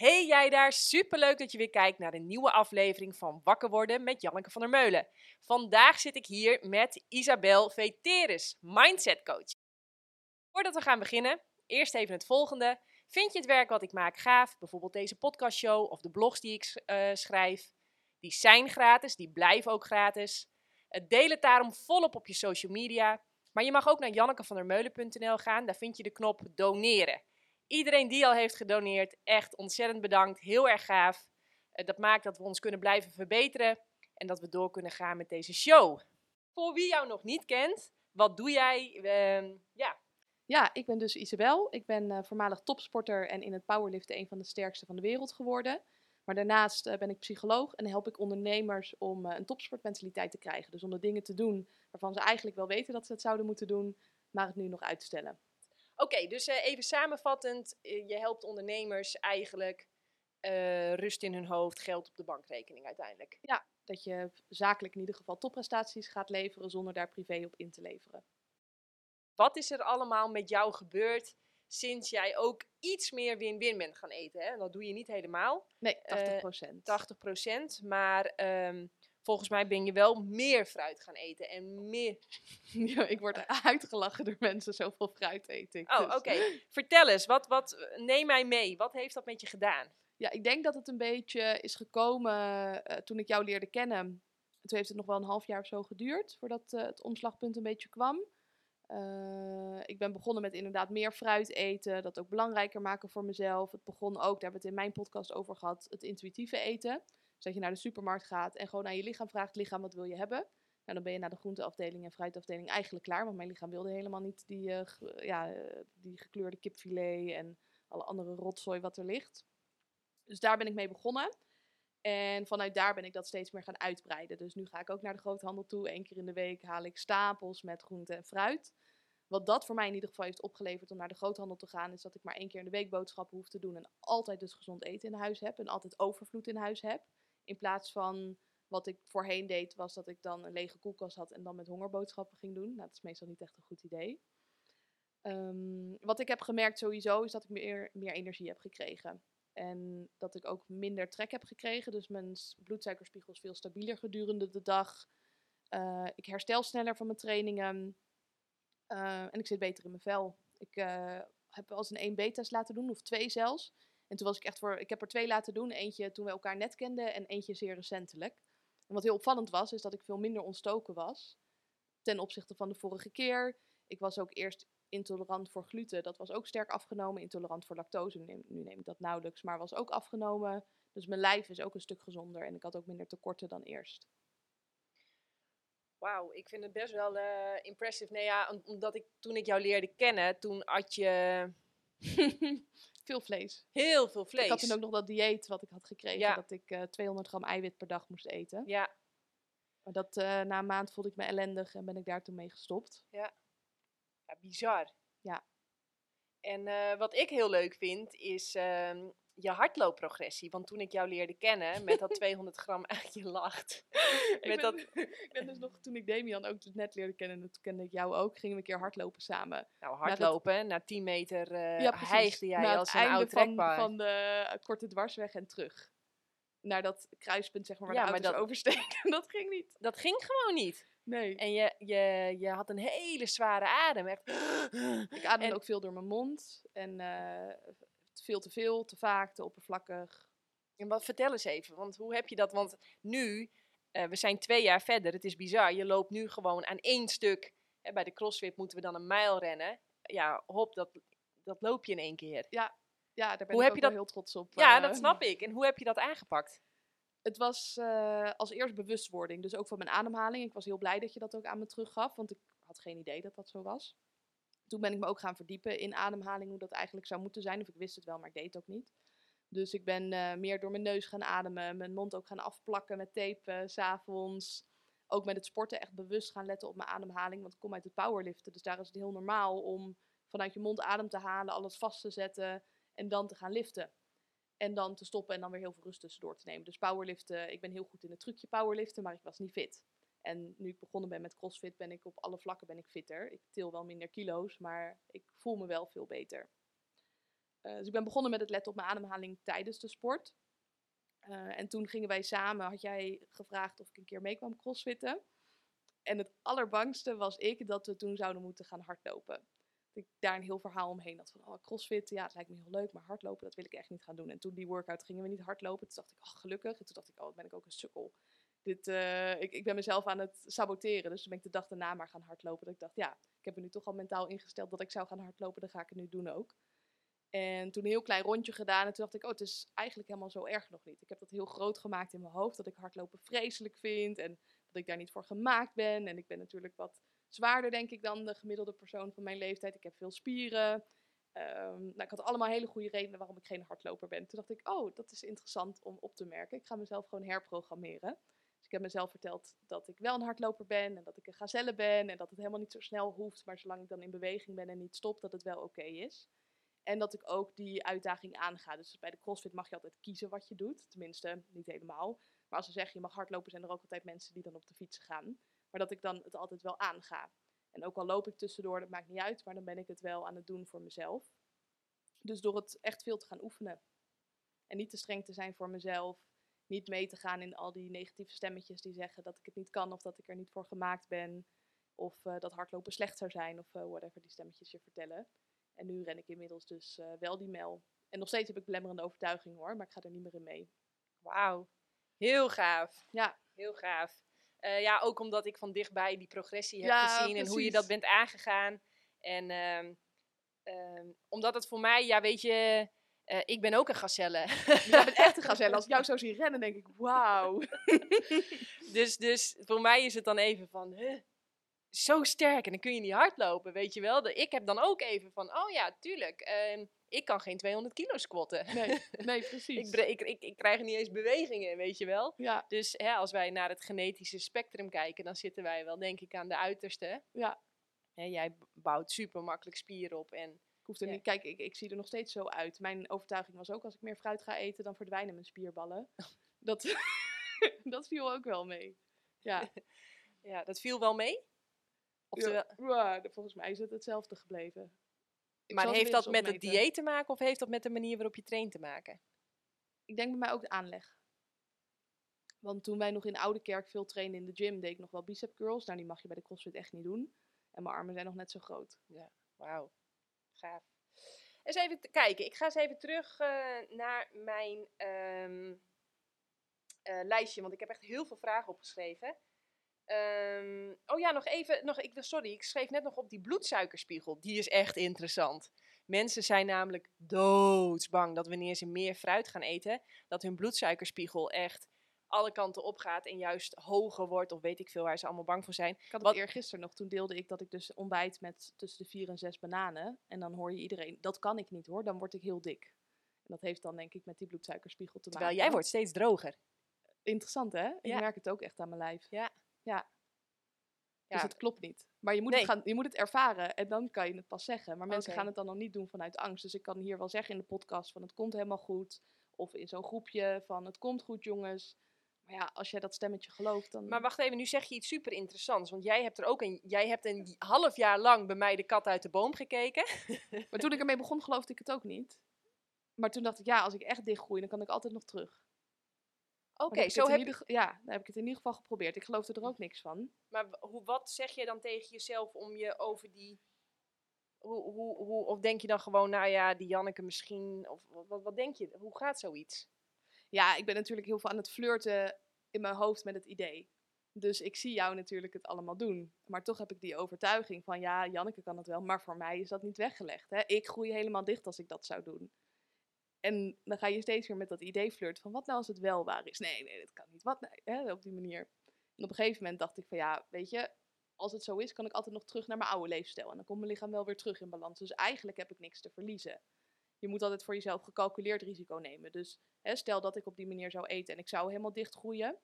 Hey jij daar, superleuk dat je weer kijkt naar een nieuwe aflevering van Wakker worden met Janneke van der Meulen. Vandaag zit ik hier met Isabel Veteris, mindset coach. Voordat we gaan beginnen, eerst even het volgende. Vind je het werk wat ik maak gaaf, bijvoorbeeld deze podcastshow of de blogs die ik uh, schrijf? Die zijn gratis, die blijven ook gratis. Uh, deel het daarom volop op je social media. Maar je mag ook naar jannekevandermeulen.nl gaan, daar vind je de knop doneren. Iedereen die al heeft gedoneerd, echt ontzettend bedankt. Heel erg gaaf. Uh, dat maakt dat we ons kunnen blijven verbeteren en dat we door kunnen gaan met deze show. Voor wie jou nog niet kent, wat doe jij? Uh, ja. ja, ik ben dus Isabel. Ik ben uh, voormalig topsporter en in het powerliften een van de sterkste van de wereld geworden. Maar daarnaast uh, ben ik psycholoog en help ik ondernemers om een topsportmentaliteit te krijgen. Dus om de dingen te doen waarvan ze eigenlijk wel weten dat ze het zouden moeten doen, maar het nu nog uitstellen. Oké, okay, dus uh, even samenvattend, uh, je helpt ondernemers eigenlijk uh, rust in hun hoofd, geld op de bankrekening uiteindelijk. Ja, dat je zakelijk in ieder geval topprestaties gaat leveren zonder daar privé op in te leveren. Wat is er allemaal met jou gebeurd sinds jij ook iets meer win-win bent gaan eten? Hè? Dat doe je niet helemaal. Nee, 80 procent. 80 procent, maar... Um, volgens mij ben je wel meer fruit gaan eten en meer... Ja, ik word uitgelachen door mensen, zoveel fruit eten ik. Oh, dus. oké. Okay. Vertel eens, wat, wat, neem mij mee. Wat heeft dat met je gedaan? Ja, ik denk dat het een beetje is gekomen uh, toen ik jou leerde kennen. Toen heeft het nog wel een half jaar of zo geduurd, voordat uh, het omslagpunt een beetje kwam. Uh, ik ben begonnen met inderdaad meer fruit eten, dat ook belangrijker maken voor mezelf. Het begon ook, daar hebben we het in mijn podcast over gehad, het intuïtieve eten. Dus dat je naar de supermarkt gaat en gewoon aan je lichaam vraagt: lichaam, wat wil je hebben? En dan ben je naar de groenteafdeling en fruitafdeling eigenlijk klaar. Want mijn lichaam wilde helemaal niet die, uh, ja, die gekleurde kipfilet en alle andere rotzooi wat er ligt. Dus daar ben ik mee begonnen. En vanuit daar ben ik dat steeds meer gaan uitbreiden. Dus nu ga ik ook naar de groothandel toe. Eén keer in de week haal ik stapels met groente en fruit. Wat dat voor mij in ieder geval heeft opgeleverd om naar de groothandel te gaan, is dat ik maar één keer in de week boodschappen hoef te doen. En altijd dus gezond eten in huis heb. En altijd overvloed in huis heb. In plaats van wat ik voorheen deed, was dat ik dan een lege koelkast had en dan met hongerboodschappen ging doen. Nou, dat is meestal niet echt een goed idee. Um, wat ik heb gemerkt sowieso is dat ik meer, meer energie heb gekregen. En dat ik ook minder trek heb gekregen. Dus mijn bloedsuikerspiegel is veel stabieler gedurende de dag. Uh, ik herstel sneller van mijn trainingen. Uh, en ik zit beter in mijn vel. Ik uh, heb wel eens een 1 beta's laten doen, of twee zelfs. En toen was ik echt voor, ik heb er twee laten doen. Eentje toen we elkaar net kenden en eentje zeer recentelijk. En wat heel opvallend was, is dat ik veel minder ontstoken was. Ten opzichte van de vorige keer. Ik was ook eerst intolerant voor gluten. Dat was ook sterk afgenomen. Intolerant voor lactose. Nu neem, ik dat nauwelijks, maar was ook afgenomen. Dus mijn lijf is ook een stuk gezonder. En ik had ook minder tekorten dan eerst. Wauw, ik vind het best wel uh, impressive. Nee, ja, omdat ik toen ik jou leerde kennen, toen had je veel vlees. Heel veel vlees. Ik had toen ook nog dat dieet wat ik had gekregen, ja. dat ik uh, 200 gram eiwit per dag moest eten. Ja. Maar dat, uh, na een maand voelde ik me ellendig en ben ik daar toen mee gestopt. Ja. Ja, bizar. Ja. En uh, wat ik heel leuk vind, is uh, je hardloopprogressie. Want toen ik jou leerde kennen, met dat 200 gram, echt je lacht. ik, ben, dat... ik ben dus nog, toen ik Damian ook net leerde kennen, en toen kende ik jou ook, gingen we een keer hardlopen samen. Nou, hardlopen, na, dat... na 10 meter uh, ja, hijgde jij na als een oud trekbaar. Van, van de korte dwarsweg en terug. Naar dat kruispunt, zeg maar, waar ja, de auto's dat... oversteken. dat ging niet. Dat ging gewoon niet. Nee. En je, je, je had een hele zware adem. Echt. Ik ademde en... ook veel door mijn mond. En uh, veel te veel, te vaak, te oppervlakkig. En wat, vertel eens even, want hoe heb je dat? Want nu, uh, we zijn twee jaar verder, het is bizar. Je loopt nu gewoon aan één stuk. Hè, bij de crossfit moeten we dan een mijl rennen. Ja, hop, dat, dat loop je in één keer. Ja, ja daar ben hoe ik heb je dat... heel trots op. Ja, uh, dat snap ik. En hoe heb je dat aangepakt? Het was uh, als eerst bewustwording, dus ook van mijn ademhaling. Ik was heel blij dat je dat ook aan me teruggaf, want ik had geen idee dat dat zo was. Toen ben ik me ook gaan verdiepen in ademhaling, hoe dat eigenlijk zou moeten zijn. Of ik wist het wel, maar ik deed het ook niet. Dus ik ben uh, meer door mijn neus gaan ademen, mijn mond ook gaan afplakken met tape, uh, s'avonds. Ook met het sporten echt bewust gaan letten op mijn ademhaling, want ik kom uit het powerliften. Dus daar is het heel normaal om vanuit je mond adem te halen, alles vast te zetten en dan te gaan liften. En dan te stoppen en dan weer heel veel rust tussendoor te nemen. Dus powerliften, ik ben heel goed in het trucje powerliften, maar ik was niet fit. En nu ik begonnen ben met CrossFit, ben ik op alle vlakken ben ik fitter. Ik til wel minder kilo's, maar ik voel me wel veel beter. Eh, dus ik ben begonnen met het letten op mijn ademhaling tijdens de sport. Eh, en toen gingen wij samen, had jij gevraagd of ik een keer mee kwam crossfitten. En het allerbangste was ik dat we toen zouden moeten gaan hardlopen. Dat ik daar een heel verhaal omheen had van, oh, crossfit, ja, het lijkt me heel leuk, maar hardlopen, dat wil ik echt niet gaan doen. En toen die workout gingen we niet hardlopen, toen dacht ik, oh, gelukkig. En toen dacht ik, oh, ben ik ook een sukkel. Dit, eh, ik, ik ben mezelf aan het saboteren, dus toen ben ik de dag daarna maar gaan hardlopen. Dat ik dacht, ja, ik heb er nu toch al mentaal ingesteld dat ik zou gaan hardlopen, dan ga ik het nu doen ook. En toen een heel klein rondje gedaan en toen dacht ik, oh, het is eigenlijk helemaal zo erg nog niet. Ik heb dat heel groot gemaakt in mijn hoofd, dat ik hardlopen vreselijk vind en dat ik daar niet voor gemaakt ben. En ik ben natuurlijk wat zwaarder, denk ik, dan de gemiddelde persoon van mijn leeftijd. Ik heb veel spieren. Ehm, nou, ik had allemaal hele goede redenen waarom ik geen hardloper ben. Toen dacht ik, oh, dat is interessant om op te merken. Ik ga mezelf gewoon herprogrammeren. Ik heb mezelf verteld dat ik wel een hardloper ben en dat ik een gazelle ben en dat het helemaal niet zo snel hoeft, maar zolang ik dan in beweging ben en niet stop, dat het wel oké is. En dat ik ook die uitdaging aanga. Dus bij de CrossFit mag je altijd kiezen wat je doet. Tenminste, niet helemaal. Maar als ze zeggen je mag hardlopen, zijn er ook altijd mensen die dan op de fiets gaan. Maar dat ik dan het altijd wel aanga. En ook al loop ik tussendoor, dat maakt niet uit, maar dan ben ik het wel aan het doen voor mezelf. Dus door het echt veel te gaan oefenen. En niet te streng te zijn voor mezelf. Niet mee te gaan in al die negatieve stemmetjes die zeggen dat ik het niet kan of dat ik er niet voor gemaakt ben. Of uh, dat hardlopen slecht zou zijn of uh, whatever die stemmetjes je vertellen. En nu ren ik inmiddels dus uh, wel die mijl. En nog steeds heb ik belemmerende overtuiging hoor, maar ik ga er niet meer in mee. Wauw, heel gaaf. Ja. Heel gaaf. Ja, ook omdat ik van dichtbij die progressie heb gezien precies. en hoe je dat bent aangegaan. En um, um, omdat het voor mij, ja weet je, uh, ik ben ook een gazelle. Jij bent echt een gazelle. Als ik jou zo zie rennen, denk ik, wauw. dus, dus voor mij is het dan even van, huh, zo sterk en dan kun je niet hardlopen, weet je wel. Ik heb dan ook even van, oh ja, tuurlijk, uh, ik kan geen 200 kilo squatten. Nee, nee precies. ik, ik, ik, ik, krijg niet eens bewegingen, weet je wel. Ja. Dus hè, als wij naar het genetische spectrum kijken, dan zitten wij wel, denk ik, aan de uiterste. Ja. Hè, jij bouwt super makkelijk spieren op en... Ja. niet, kijk, ik, ik zie er nog steeds zo uit. Mijn overtuiging was ook, als ik meer fruit ga eten, dan verdwijnen mijn spierballen. dat, dat viel ook wel mee. Ja. ja, dat viel wel mee? Oftewel... Ja, ja, volgens mij is het hetzelfde gebleven. Ik maar heeft dat met het dieet te maken of heeft dat met de manier waarop je traint te maken? Ik denk bij mij ook de aanleg. Want toen wij nog in Oude Kerk veel trainen in de gym, deed ik nog wel bicep curls. Nou, die mag je bij de CrossFit echt niet doen. En mijn armen zijn nog net zo groot. Ja, wauw. Gaaf. Eens even kijken. Ik ga eens even terug uh, naar mijn um, uh, lijstje, want ik heb echt heel veel vragen opgeschreven. Um, oh ja, nog even. Nog, ik, sorry, ik schreef net nog op die bloedsuikerspiegel. Die is echt interessant. Mensen zijn namelijk doodsbang dat wanneer ze meer fruit gaan eten, dat hun bloedsuikerspiegel echt alle kanten opgaat en juist hoger wordt. Of weet ik veel waar ze allemaal bang voor zijn. Ik had het eergisteren nog. Toen deelde ik dat ik dus ontbijt met tussen de vier en zes bananen. En dan hoor je iedereen, dat kan ik niet hoor, dan word ik heel dik. En dat heeft dan denk ik met die bloedsuikerspiegel te Terwijl maken. jij wordt steeds droger. Interessant hè? Ik merk het ook echt aan mijn lijf. Ja. Ja. Dus het klopt niet. Maar je moet, nee. het gaan, je moet het ervaren en dan kan je het pas zeggen. Maar mensen okay. gaan het dan nog niet doen vanuit angst. Dus ik kan hier wel zeggen in de podcast van het komt helemaal goed. Of in zo'n groepje van het komt goed jongens. Maar ja, als jij dat stemmetje gelooft dan... Maar wacht even, nu zeg je iets super interessants. Want jij hebt er ook een... Jij hebt een half jaar lang bij mij de kat uit de boom gekeken. maar toen ik ermee begon geloofde ik het ook niet. Maar toen dacht ik, ja, als ik echt dichtgroei, dan kan ik altijd nog terug. Oké, okay, zo heb je... Ja, dan heb ik het in ieder geval geprobeerd. Ik geloofde er ook niks van. Maar hoe, wat zeg je dan tegen jezelf om je over die... Hoe, hoe, hoe, of denk je dan gewoon, nou ja, die Janneke misschien... Of wat, wat denk je? Hoe gaat zoiets? Ja, ik ben natuurlijk heel veel aan het flirten in mijn hoofd met het idee. Dus ik zie jou natuurlijk het allemaal doen. Maar toch heb ik die overtuiging van, ja, Janneke kan het wel. Maar voor mij is dat niet weggelegd. Hè? Ik groei helemaal dicht als ik dat zou doen. En dan ga je steeds weer met dat idee flirten van wat nou als het wel waar is. Nee, nee, dat kan niet. Wat nee, hè, op die manier. En op een gegeven moment dacht ik van ja, weet je, als het zo is, kan ik altijd nog terug naar mijn oude leefstijl. En dan komt mijn lichaam wel weer terug in balans. Dus eigenlijk heb ik niks te verliezen. Je moet altijd voor jezelf gecalculeerd risico nemen. Dus hè, stel dat ik op die manier zou eten en ik zou helemaal dicht groeien.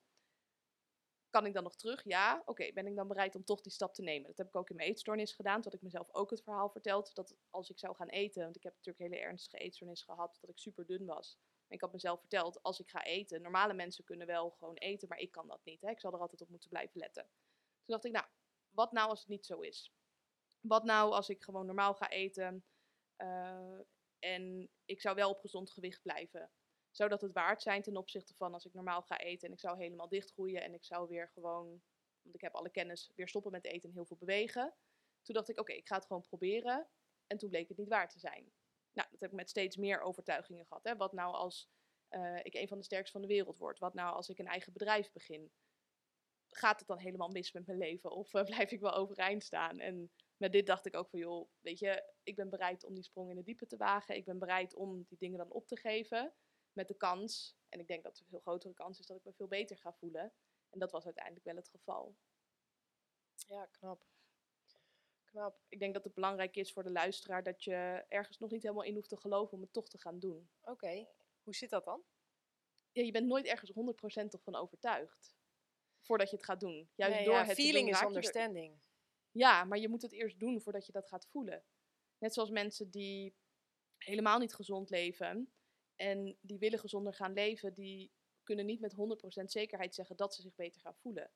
Kan ik dan nog terug? Ja. Oké, ben ik dan bereid om toch die stap te nemen? Dat heb ik ook in mijn eetstoornis gedaan. Toen ik mezelf ook het verhaal verteld dat als ik zou gaan eten, want ik heb natuurlijk hele ernstige eetstoornis gehad, dat ik super dun was. En ik had mezelf verteld, als ik ga eten, normale mensen kunnen wel gewoon eten, maar ik kan dat niet. Hè? Ik zal er altijd op moeten blijven letten. Toen dacht ik, nou, wat nou als het niet zo is? Wat nou als ik gewoon normaal ga eten? Uh, En ik zou wel op gezond gewicht blijven. Zou dat het waard zijn ten opzichte van als ik normaal ga eten en ik zou helemaal dichtgroeien en ik zou weer gewoon, want ik heb alle kennis, weer stoppen met eten en heel veel bewegen. Toen dacht ik, oké, ik ga het gewoon proberen. En toen bleek het niet waard te zijn. Nou, dat heb ik met steeds meer overtuigingen gehad. Hè. Wat nou als eh, ik een van de sterkste van de wereld word? Wat nou als ik een eigen bedrijf begin? Gaat het dan helemaal mis met mijn leven? Of eh, blijf ik wel overeind staan? En met dit dacht ik ook van, joh, weet je, ik ben bereid om die sprong in de diepe te wagen. Ik ben bereid om die dingen dan op te geven. Met de kans, en ik denk dat er een veel grotere kans is dat ik me veel beter ga voelen. En dat was uiteindelijk wel het geval. Ja, knap. Knap. Ik denk dat het belangrijk is voor de luisteraar dat je ergens nog niet helemaal in hoeft te geloven om het toch te gaan doen. Oké. Hoe zit dat dan? Ja, je bent nooit ergens 100% toch van overtuigd. Voordat je het gaat doen. Juist Nee, door ja, het te feeling doen, is er- understanding. Ja, maar je moet het eerst doen voordat je dat gaat voelen. Net zoals mensen die helemaal niet gezond leven en die willen gezonder gaan leven, die kunnen niet met 100% zekerheid zeggen dat ze zich beter gaan voelen.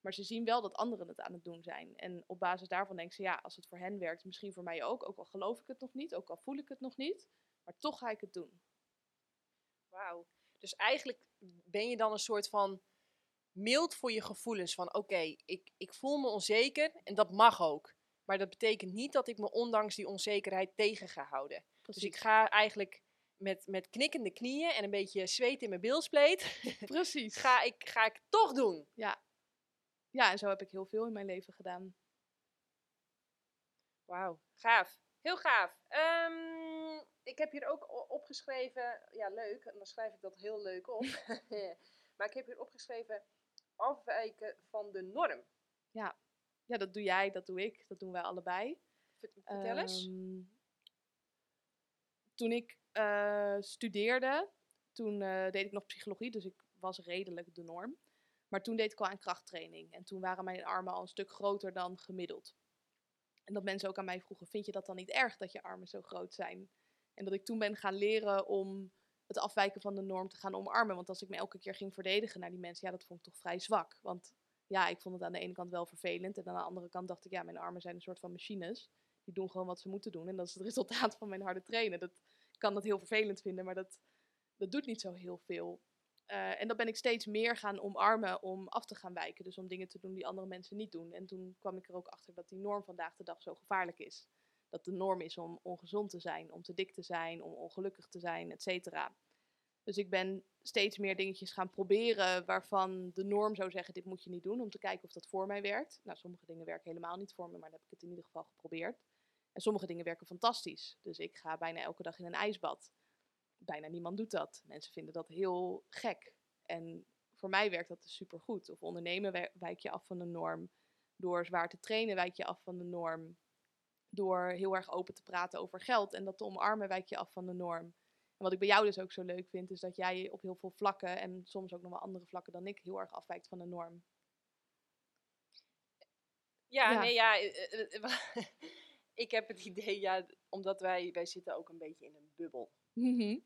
Maar ze zien wel dat anderen het aan het doen zijn. En op basis daarvan denken ze, ja, als het voor hen werkt, misschien voor mij ook. Ook al geloof ik het nog niet, ook al voel ik het nog niet. Maar toch ga ik het doen. Wauw. Dus eigenlijk ben je dan een soort van mild voor je gevoelens. Van oké, ik, ik voel me onzeker en dat mag ook. Maar dat betekent niet dat ik me ondanks die onzekerheid tegen ga houden. Dus ik ga eigenlijk met, met knikkende knieën en een beetje zweet in mijn bilspleet, Precies. ga ik, ga ik toch doen. Ja, en zo heb ik heel veel in mijn leven gedaan. Wauw, gaaf. Heel gaaf. Ehm, ik heb hier ook opgeschreven, ja leuk, en dan schrijf ik dat heel leuk op. maar ik heb hier opgeschreven afwijken van de norm. Ja, dat doe jij, dat doe ik, dat doen wij allebei. Vert- Vertel eens. Ehm, toen ik eh, studeerde, toen eh, deed ik nog psychologie, dus ik was redelijk de norm. Maar toen deed ik al aan krachttraining. En toen waren mijn armen al een stuk groter dan gemiddeld. En dat mensen ook aan mij vroegen, vind je dat dan niet erg dat je armen zo groot zijn? En dat ik toen ben gaan leren om het afwijken van de norm te gaan omarmen. Want als ik me elke keer ging verdedigen naar die mensen, ja, dat vond ik toch vrij zwak. Want ja, ik vond het aan de ene kant wel vervelend. En aan de andere kant dacht ik, ja, mijn armen zijn een soort van machines. Die doen gewoon wat ze moeten doen. En dat is het resultaat van mijn harde trainen. Dat kan dat heel vervelend vinden, maar dat, dat doet niet zo heel veel. Eh, en dat ben ik steeds meer gaan omarmen om af te gaan wijken. Dus om dingen te doen die andere mensen niet doen. En toen kwam ik er ook achter dat die norm vandaag de dag zo gevaarlijk is. Dat de norm is om ongezond te zijn, om te dik te zijn, om ongelukkig te zijn, et cetera. Dus ik ben steeds meer dingetjes gaan proberen waarvan de norm zou zeggen, dit moet je niet doen, om te kijken of dat voor mij werkt. Nou, sommige dingen werken helemaal niet voor me, maar dan heb ik het in ieder geval geprobeerd. En sommige dingen werken fantastisch. Dus ik ga bijna elke dag in een ijsbad. Bijna niemand doet dat. Mensen vinden dat heel gek. En voor mij werkt dat dus supergoed. Of ondernemen wij- wijk je af van de norm. Door zwaar te trainen wijk je af van de norm. Door heel erg open te praten over geld en dat te omarmen wijk je af van de norm. En wat ik bij jou dus ook zo leuk vind, is dat jij op heel veel vlakken en soms ook nog wel andere vlakken dan ik heel erg afwijkt van de norm. Ja, Ja. nee, ja. eh, eh, eh, ik heb het idee, ja, omdat wij, wij zitten ook een beetje in een bubbel.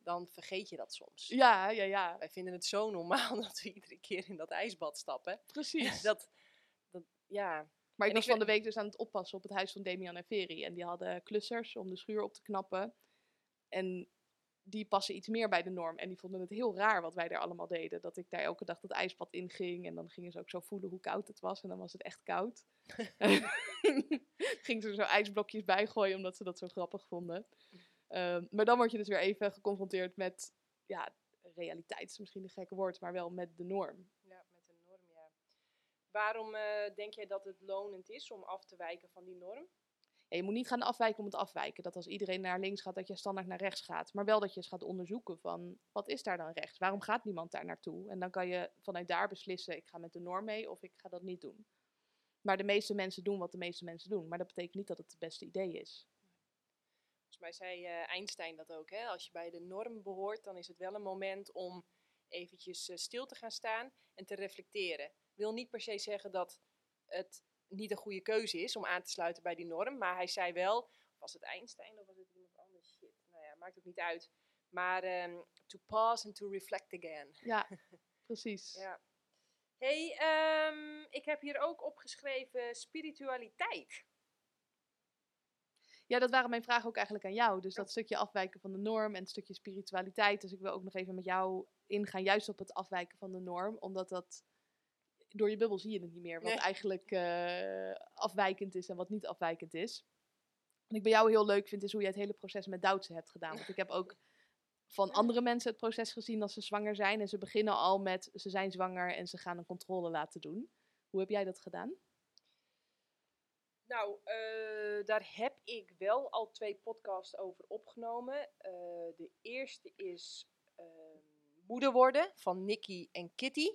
Dan vergeet je dat soms. Ja, ja, ja, Wij vinden het zo normaal dat we iedere keer in dat ijsbad stappen. precies. Dat, dat ja. Maar ik was van de week dus aan het oppassen op het huis van Damian en Veri. En die hadden klussers om de schuur op te knappen. En die passen iets meer bij de norm. En die vonden het heel raar wat wij daar allemaal deden. Dat ik daar elke dag dat ijsbad inging. En dan gingen ze ook zo voelen hoe koud het was. En dan was het echt koud. Gingen ze er zo ijsblokjes bij gooien, omdat ze dat zo grappig vonden. Ehm, maar dan word je dus weer even geconfronteerd met, ja, realiteit is misschien een gekke woord, maar wel met de norm. ja, met een norm, ja. Waarom eh, denk jij dat het lonend is om af te wijken van die norm? Ja, je moet niet gaan afwijken om het afwijken. Dat als iedereen naar links gaat, dat je standaard naar rechts gaat. Maar wel dat je eens gaat onderzoeken van, wat is daar dan rechts? Waarom gaat niemand daar naartoe? En dan kan je vanuit daar beslissen, ik ga met de norm mee of ik ga dat niet doen. Maar de meeste mensen doen wat de meeste mensen doen. Maar dat betekent niet dat het het beste idee is. Volgens mij zei eh, Einstein dat ook. Hè? Als je bij de norm behoort, dan is het wel een moment om eventjes eh, stil te gaan staan en te reflecteren. Wil niet per se zeggen dat het niet een goede keuze is om aan te sluiten bij die norm. Maar hij zei wel, was het Einstein of was het iemand anders? Shit, nou ja, maakt ook niet uit. Maar ehm, to pause and to reflect again. Ja, precies. Ja. hey, ehm, ik heb hier ook opgeschreven spiritualiteit. Ja, dat waren mijn vragen ook eigenlijk aan jou. Dus dat stukje afwijken van de norm en het stukje spiritualiteit. Dus ik wil ook nog even met jou ingaan, juist op het afwijken van de norm. Omdat dat, door je bubbel zie je het niet meer. Wat Nee. eigenlijk eh, afwijkend is en wat niet afwijkend is. Wat ik bij jou heel leuk vind, is hoe jij het hele proces met Doutse hebt gedaan. Want ik heb ook van andere mensen het proces gezien als ze zwanger zijn. En ze beginnen al met, ze zijn zwanger en ze gaan een controle laten doen. Hoe heb jij dat gedaan? Nou, eh, daar heb ik wel al twee podcasts over opgenomen. Eh, de eerste is ehm, Moeder worden van Nicky en Kitty.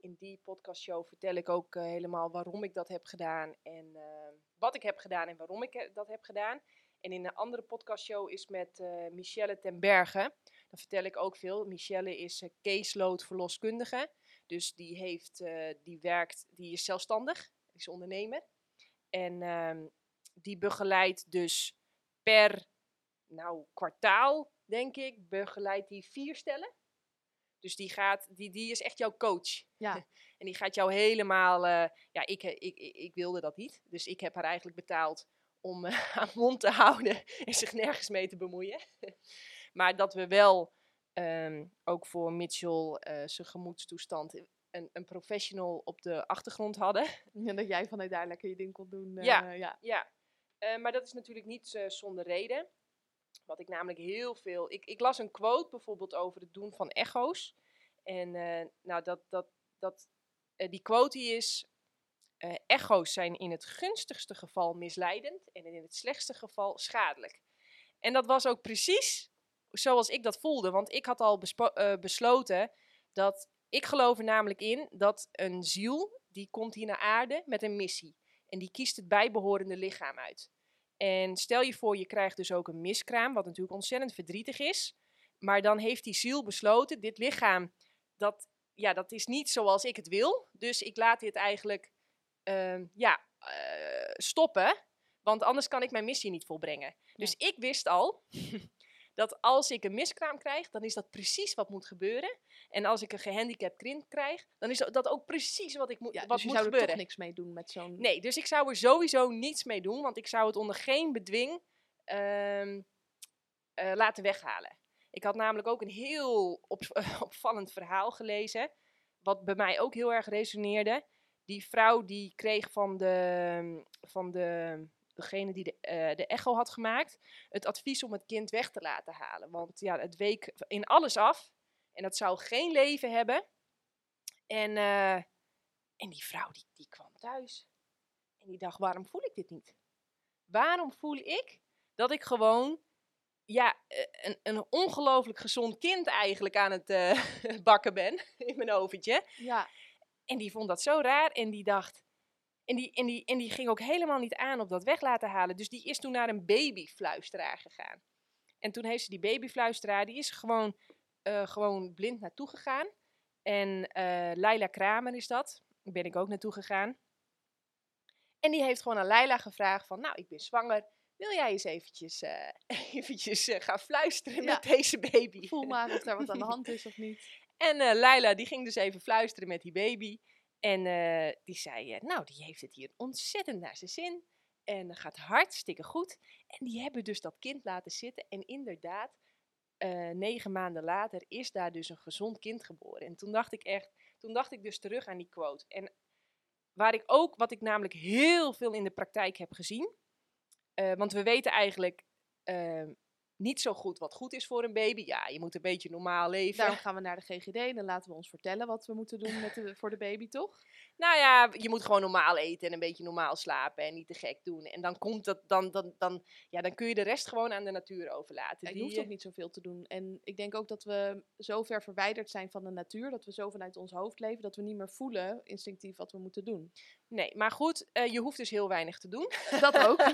In die podcastshow vertel ik ook eh, helemaal waarom ik dat heb gedaan en ehm, wat ik heb gedaan en waarom ik eh, dat heb gedaan. En in een andere podcastshow is met eh, Michelle ten Berge. Dan vertel ik ook veel. Michelle is caseload verloskundige. Dus die, heeft, die werkt, die is zelfstandig, is ondernemer. En ehm, die begeleidt dus per nou, kwartaal, denk ik, begeleidt die vier stellen. Dus die, gaat, die, die is echt jouw coach. Ja, En die gaat jou helemaal. eh, ja, ik, ik, ik, ik wilde dat niet. Dus ik heb haar eigenlijk betaald om eh, haar mond te houden en zich nergens mee te bemoeien. maar dat we wel ehm, ook voor Mitchell eh, zijn gemoedstoestand een, een professional op de achtergrond hadden. en dat jij vanuit daar lekker je ding kon doen. eh, Ja. ja. Ja, eh, maar dat is natuurlijk niet eh, zonder reden. Wat ik namelijk heel veel. Ik, ik las een quote bijvoorbeeld over het doen van echo's. En eh, nou, dat, dat, dat, eh, die quote die is. eh, echo's zijn in het gunstigste geval misleidend en in het slechtste geval schadelijk. En dat was ook precies zoals ik dat voelde. Want ik had al besloten dat. Ik geloof er namelijk in dat een ziel. die komt hier naar aarde met een missie. En die kiest het bijbehorende lichaam uit. En stel je voor, je krijgt dus ook een miskraam, wat natuurlijk ontzettend verdrietig is. Maar dan heeft die ziel besloten, dit lichaam, dat, ja, dat is niet zoals ik het wil. Dus ik laat dit eigenlijk ehm, ja, eh, stoppen, want anders kan ik mijn missie niet volbrengen. Dus ik wist al dat als ik een miskraam krijg, dan is dat precies wat moet gebeuren. En als ik een gehandicapt kind krijg, dan is dat ook precies wat, ik moet, Ja, wat dus je moet zou er gebeuren. toch niks mee doen met zo'n... Nee, dus ik zou er sowieso niets mee doen, want ik zou het onder geen bedwing ehm, eh, laten weghalen. Ik had namelijk ook een heel op- opvallend verhaal gelezen, wat bij mij ook heel erg resoneerde. Die vrouw die kreeg van, de, van de, degene die de, eh, de echo had gemaakt, het advies om het kind weg te laten halen. Want ja, het week in alles af en dat zou geen leven hebben. En, eh, en die vrouw die, die kwam thuis. En die dacht, waarom voel ik dit niet? Waarom voel ik dat ik gewoon ja, eh, een, een ongelooflijk gezond kind eigenlijk aan het bakken ben in mijn oventje? Ja, En die vond dat zo raar en die dacht... En die, en, die, en die ging ook helemaal niet aan op dat weg laten halen. Dus die is toen naar een babyfluisteraar gegaan. En toen heeft ze die babyfluisteraar, die is gewoon, eh, gewoon blind naartoe gegaan. En eh Laila Kramer is dat. Daar ben ik ook naartoe gegaan. En die heeft gewoon aan Laila gevraagd van, nou, ik ben zwanger. Wil jij eens eventjes, eh, eventjes gaan fluisteren Ja. met deze baby? voel maar of daar wat aan de hand is of niet. En Laila die ging dus even fluisteren met die baby. En eh, die zei, eh, nou, die heeft het hier ontzettend naar zijn zin. En dat gaat hartstikke goed. En die hebben dus dat kind laten zitten. En inderdaad, eh, negen maanden later is daar dus een gezond kind geboren. En toen dacht ik echt, toen dacht ik dus terug aan die quote. En waar ik ook, wat ik namelijk heel veel in de praktijk heb gezien. want we weten eigenlijk eh, niet zo goed wat goed is voor een baby. Ja, je moet een beetje normaal leven. Daarom gaan we naar de GGD en dan laten we ons vertellen wat we moeten doen met de, voor de baby, toch? Nou ja, je moet gewoon normaal eten en een beetje normaal slapen en niet te gek doen. En dan komt dat, dan, dan, dan, ja, dan kun je de rest gewoon aan de natuur overlaten. Je hoeft ook niet zoveel te doen. En ik denk ook dat we zo ver verwijderd zijn van de natuur, dat we zo vanuit ons hoofd leven, dat we niet meer voelen instinctief wat we moeten doen. Nee, maar goed, eh, je hoeft dus heel weinig te doen. Dat ook.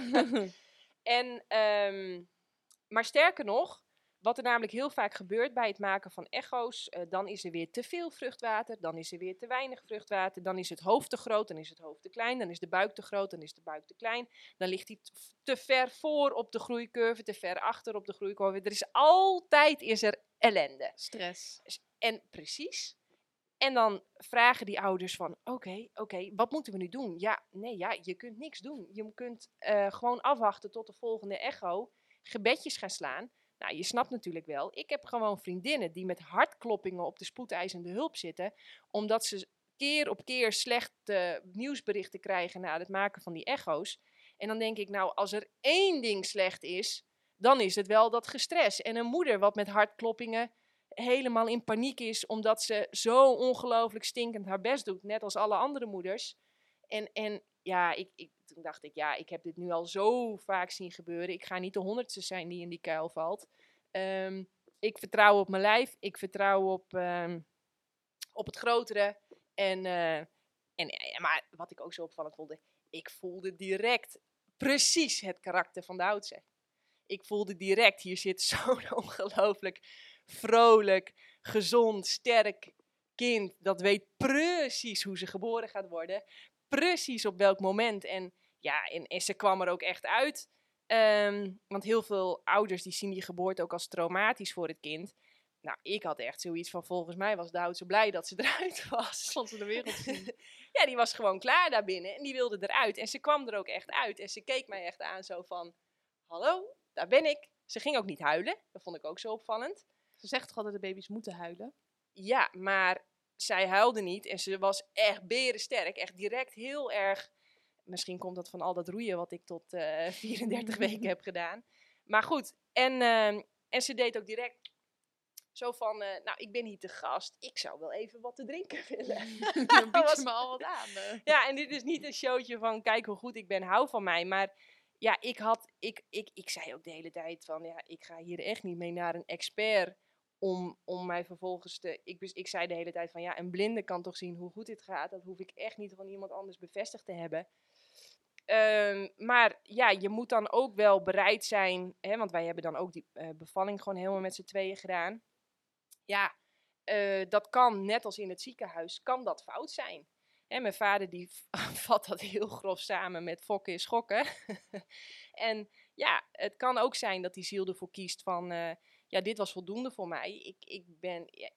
En, ehm, maar sterker nog, wat er namelijk heel vaak gebeurt bij het maken van echo's, eh, dan is er weer te veel vruchtwater, dan is er weer te weinig vruchtwater, dan is het hoofd te groot, dan is het hoofd te klein, dan is de buik te groot, dan is de buik te klein, dan ligt hij te ver voor op de groeicurve, te ver achter op de groeicurve. Er is altijd is er ellende. Stress. En precies. En dan vragen die ouders van, oké, oké, wat moeten we nu doen? Ja, nee, ja, je kunt niks doen. Je kunt eh, gewoon afwachten tot de volgende echo, gebedjes gaan slaan. Nou, je snapt natuurlijk wel, ik heb gewoon vriendinnen die met hartkloppingen op de spoedeisende hulp zitten, omdat ze keer op keer slechte nieuwsberichten krijgen na het maken van die echo's. En dan denk ik, nou, als er één ding slecht is, dan is het wel dat gestres. En een moeder wat met hartkloppingen helemaal in paniek is, omdat ze zo ongelooflijk stinkend haar best doet, net als alle andere moeders. En, en ja, ik, ik, toen dacht ik, ja, ik heb dit nu al zo vaak zien gebeuren. Ik ga niet de honderdste zijn die in die kuil valt. Ehm, ik vertrouw op mijn lijf, ik vertrouw op, ehm, op het grotere. En, uh, en, maar wat ik ook zo opvallend vond, ik voelde direct precies het karakter van de oudste. Ik voelde direct, hier zit zo'n ongelooflijk vrolijk, gezond, sterk kind. Dat weet precies hoe ze geboren gaat worden. Precies op welk moment. En ja, en, en ze kwam er ook echt uit. Ehm, want heel veel ouders die zien die geboorte ook als traumatisch voor het kind. Nou, ik had echt zoiets van, volgens mij was de oudste blij dat ze eruit was. Vond ze de wereld zien. ja, die was gewoon klaar daarbinnen en die wilde eruit. En ze kwam er ook echt uit. En ze keek mij echt aan zo van, hallo, daar ben ik. Ze ging ook niet huilen, dat vond ik ook zo opvallend. Ze zegt toch altijd dat de baby's moeten huilen? Ja, maar zij huilde niet en ze was echt berensterk. Echt direct heel erg. Misschien komt dat van al dat roeien wat ik tot uh, 34 weken heb gedaan. Maar goed, en, uh, en ze deed ook direct zo van, uh, nou, ik ben hier te gast. Ik zou wel even wat te drinken willen. Dan biedt ze me al wat aan. Uh. Ja, en dit is niet een showtje van, kijk hoe goed ik ben, hou van mij. Maar ja, ik had, ik, ik, ik zei ook de hele tijd van, ja, ik ga hier echt niet mee naar een expert om, om mij vervolgens te. Ik, ik zei de hele tijd van ja, een blinde kan toch zien hoe goed dit gaat. Dat hoef ik echt niet van iemand anders bevestigd te hebben. Um, maar ja, je moet dan ook wel bereid zijn, hè, want wij hebben dan ook die uh, bevalling gewoon helemaal met z'n tweeën gedaan. Ja, uh, dat kan, net als in het ziekenhuis, kan dat fout zijn. En mijn vader die vat dat heel grof samen met fokken is schokken. en ja, het kan ook zijn dat die ziel ervoor kiest van... Uh, ja, dit was voldoende voor mij. Ik, ik ben, ja,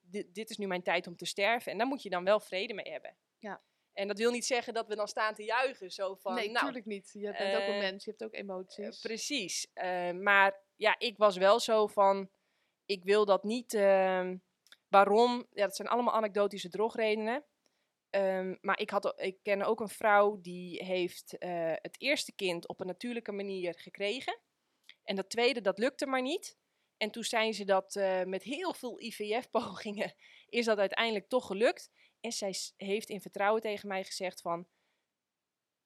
dit, dit, is nu mijn tijd om te sterven. En daar moet je dan wel vrede mee hebben. Ja. En dat wil niet zeggen dat we dan staan te juichen. Zo van, nee, nou, natuurlijk niet. Je bent uh, ook een mens, je hebt ook emoties. Uh, precies. Uh, maar ja, ik was wel zo van, ik wil dat niet. ehm, waarom? Ja, dat zijn allemaal anekdotische drogredenen. Um, maar ik, had, ik ken ook een vrouw die heeft het eerste kind op een natuurlijke manier gekregen. En dat tweede, dat lukte maar niet. En toen zijn ze dat uh, met heel veel IVF-pogingen, is dat uiteindelijk toch gelukt. En zij heeft in vertrouwen tegen mij gezegd van,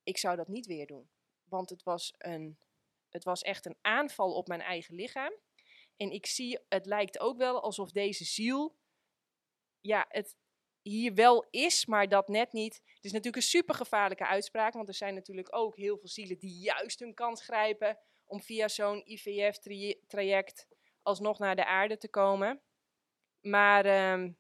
ik zou dat niet weer doen. Want het was, een, het was echt een aanval op mijn eigen lichaam. En ik zie, het lijkt ook wel alsof deze ziel, ja, het hier wel is, maar dat net niet. Het is natuurlijk een supergevaarlijke uitspraak, want er zijn natuurlijk ook heel veel zielen die juist hun kans grijpen om via zo'n IVF-traject alsnog naar de aarde te komen. Maar um,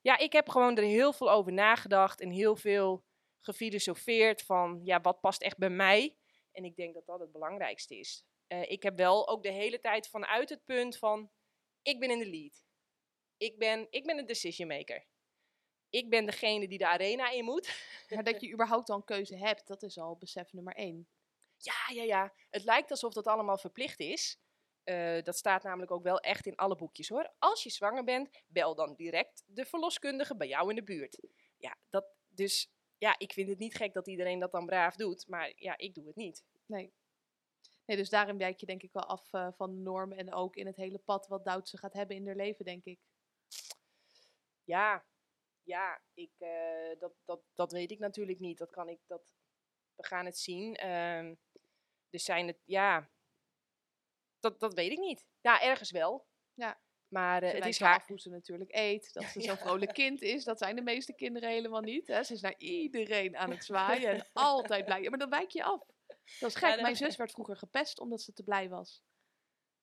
ja, ik heb gewoon er heel veel over nagedacht en heel veel gefilosofeerd van, ja, wat past echt bij mij? En ik denk dat dat het belangrijkste is. Uh, ik heb wel ook de hele tijd vanuit het punt van, ik ben in de lead. Ik ben, ik ben een decision maker. Ik ben degene die de arena in moet. Maar dat je überhaupt al een keuze hebt, dat is al besef nummer één. Ja, ja, ja. Het lijkt alsof dat allemaal verplicht is. Uh, dat staat namelijk ook wel echt in alle boekjes hoor. Als je zwanger bent, bel dan direct de verloskundige bij jou in de buurt. Ja, dat, dus ja, ik vind het niet gek dat iedereen dat dan braaf doet, maar ja, ik doe het niet. Nee. Nee, dus daarin wijk je denk ik wel af uh, van de norm en ook in het hele pad wat Doutse gaat hebben in haar leven, denk ik. Ja, ja, ik, uh, dat, dat, dat weet ik natuurlijk niet. Dat kan ik, dat, we gaan het zien. Uh, dus zijn het, ja, dat, dat weet ik niet. Ja, ergens wel. Ja. Maar uh, het is haar hoe ze natuurlijk eet. Dat ze zo'n vrolijk kind is. Dat zijn de meeste kinderen helemaal niet. Hè. Ze is naar iedereen aan het zwaaien. en altijd blij. Maar dan wijk je af. Dat is gek. Ja, Mijn zus werd vroeger gepest omdat ze te blij was.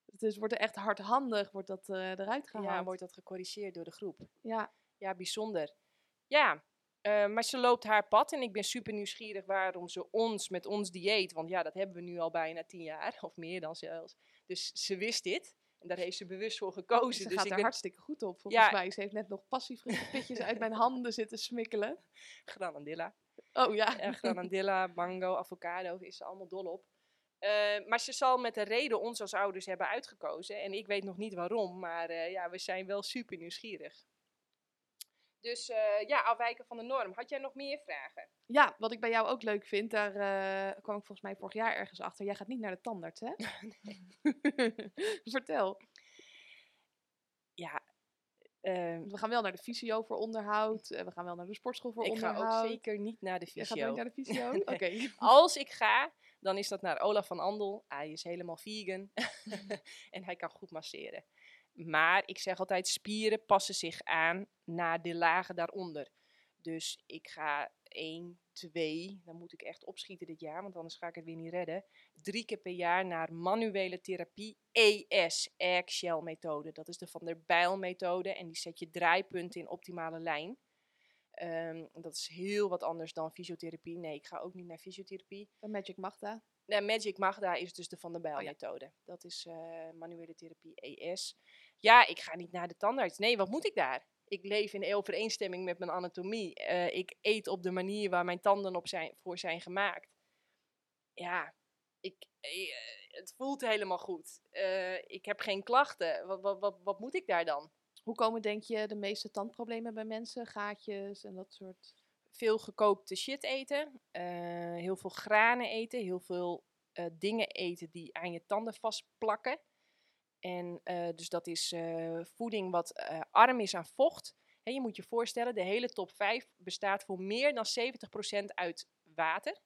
Dus wordt er echt hardhandig wordt dat, uh, eruit gehaald. Ja, wordt dat gecorrigeerd door de groep. Ja. Ja, bijzonder. Ja, uh, maar ze loopt haar pad en ik ben super nieuwsgierig waarom ze ons met ons dieet, want ja, dat hebben we nu al bijna tien jaar, of meer dan zelfs. Dus ze wist dit. En daar heeft ze bewust voor gekozen. Ze dus gaat ik er ben hartstikke goed op, volgens Ja. mij. Ze heeft net nog passievruchtenpitjes uit mijn handen zitten smikkelen. granadilla. Oh ja. Ja, granadilla, mango, avocado is ze allemaal dol op. Eh, maar ze zal met een reden ons als ouders hebben uitgekozen. En ik weet nog niet waarom, maar eh, ja, we zijn wel super nieuwsgierig. Dus eh, ja, afwijken van de norm. Had jij nog meer vragen? Ja, wat ik bij jou ook leuk vind, daar eh, kwam ik volgens mij vorig jaar ergens achter. Jij gaat niet naar de tandarts, hè? Vertel. Ja, eh, We gaan wel naar de fysio voor onderhoud. eh, we gaan wel naar de sportschool voor ik ga onderhoud. ook zeker niet naar de fysio. nooit naar de fysio? Oké. Als ik ga, dan is dat naar Olaf van Andel. Hij is helemaal vegan en hij kan goed masseren. Maar ik zeg altijd, spieren passen zich aan naar de lagen daaronder. Dus ik ga één, twee, dan moet ik echt opschieten dit jaar, want anders ga ik het weer niet redden. Drie keer per jaar naar manuele therapie ES, Eggshell methode. Dat is de Van der Bijl methode en die zet je draaipunten in optimale lijn. Ehm, dat is heel wat anders dan fysiotherapie. Nee, ik ga ook niet naar fysiotherapie. Bij Magic Magda. Nee, Magic Magda is dus de Van der Bijl Oh ja. methode. Dat is eh, manuele therapie ES. Ja, ik ga niet naar de tandarts. Nee, wat moet ik daar? Ik leef in overeenstemming met mijn anatomie. Eh, ik eet op de manier waar mijn tanden op zijn, voor zijn gemaakt. Ja, ik, eh, het voelt helemaal goed. Eh, ik heb geen klachten. Wat, wat, wat, wat moet ik daar dan? Hoe komen, denk je, de meeste tandproblemen bij mensen? Gaatjes en dat soort... veel gekookte shit eten, heel veel granen eten, heel veel dingen eten die aan je tanden vastplakken. En eh, dus dat is eh, voeding wat eh, arm is aan vocht. Je moet je voorstellen, de hele top 5 bestaat voor meer dan 70% uit water.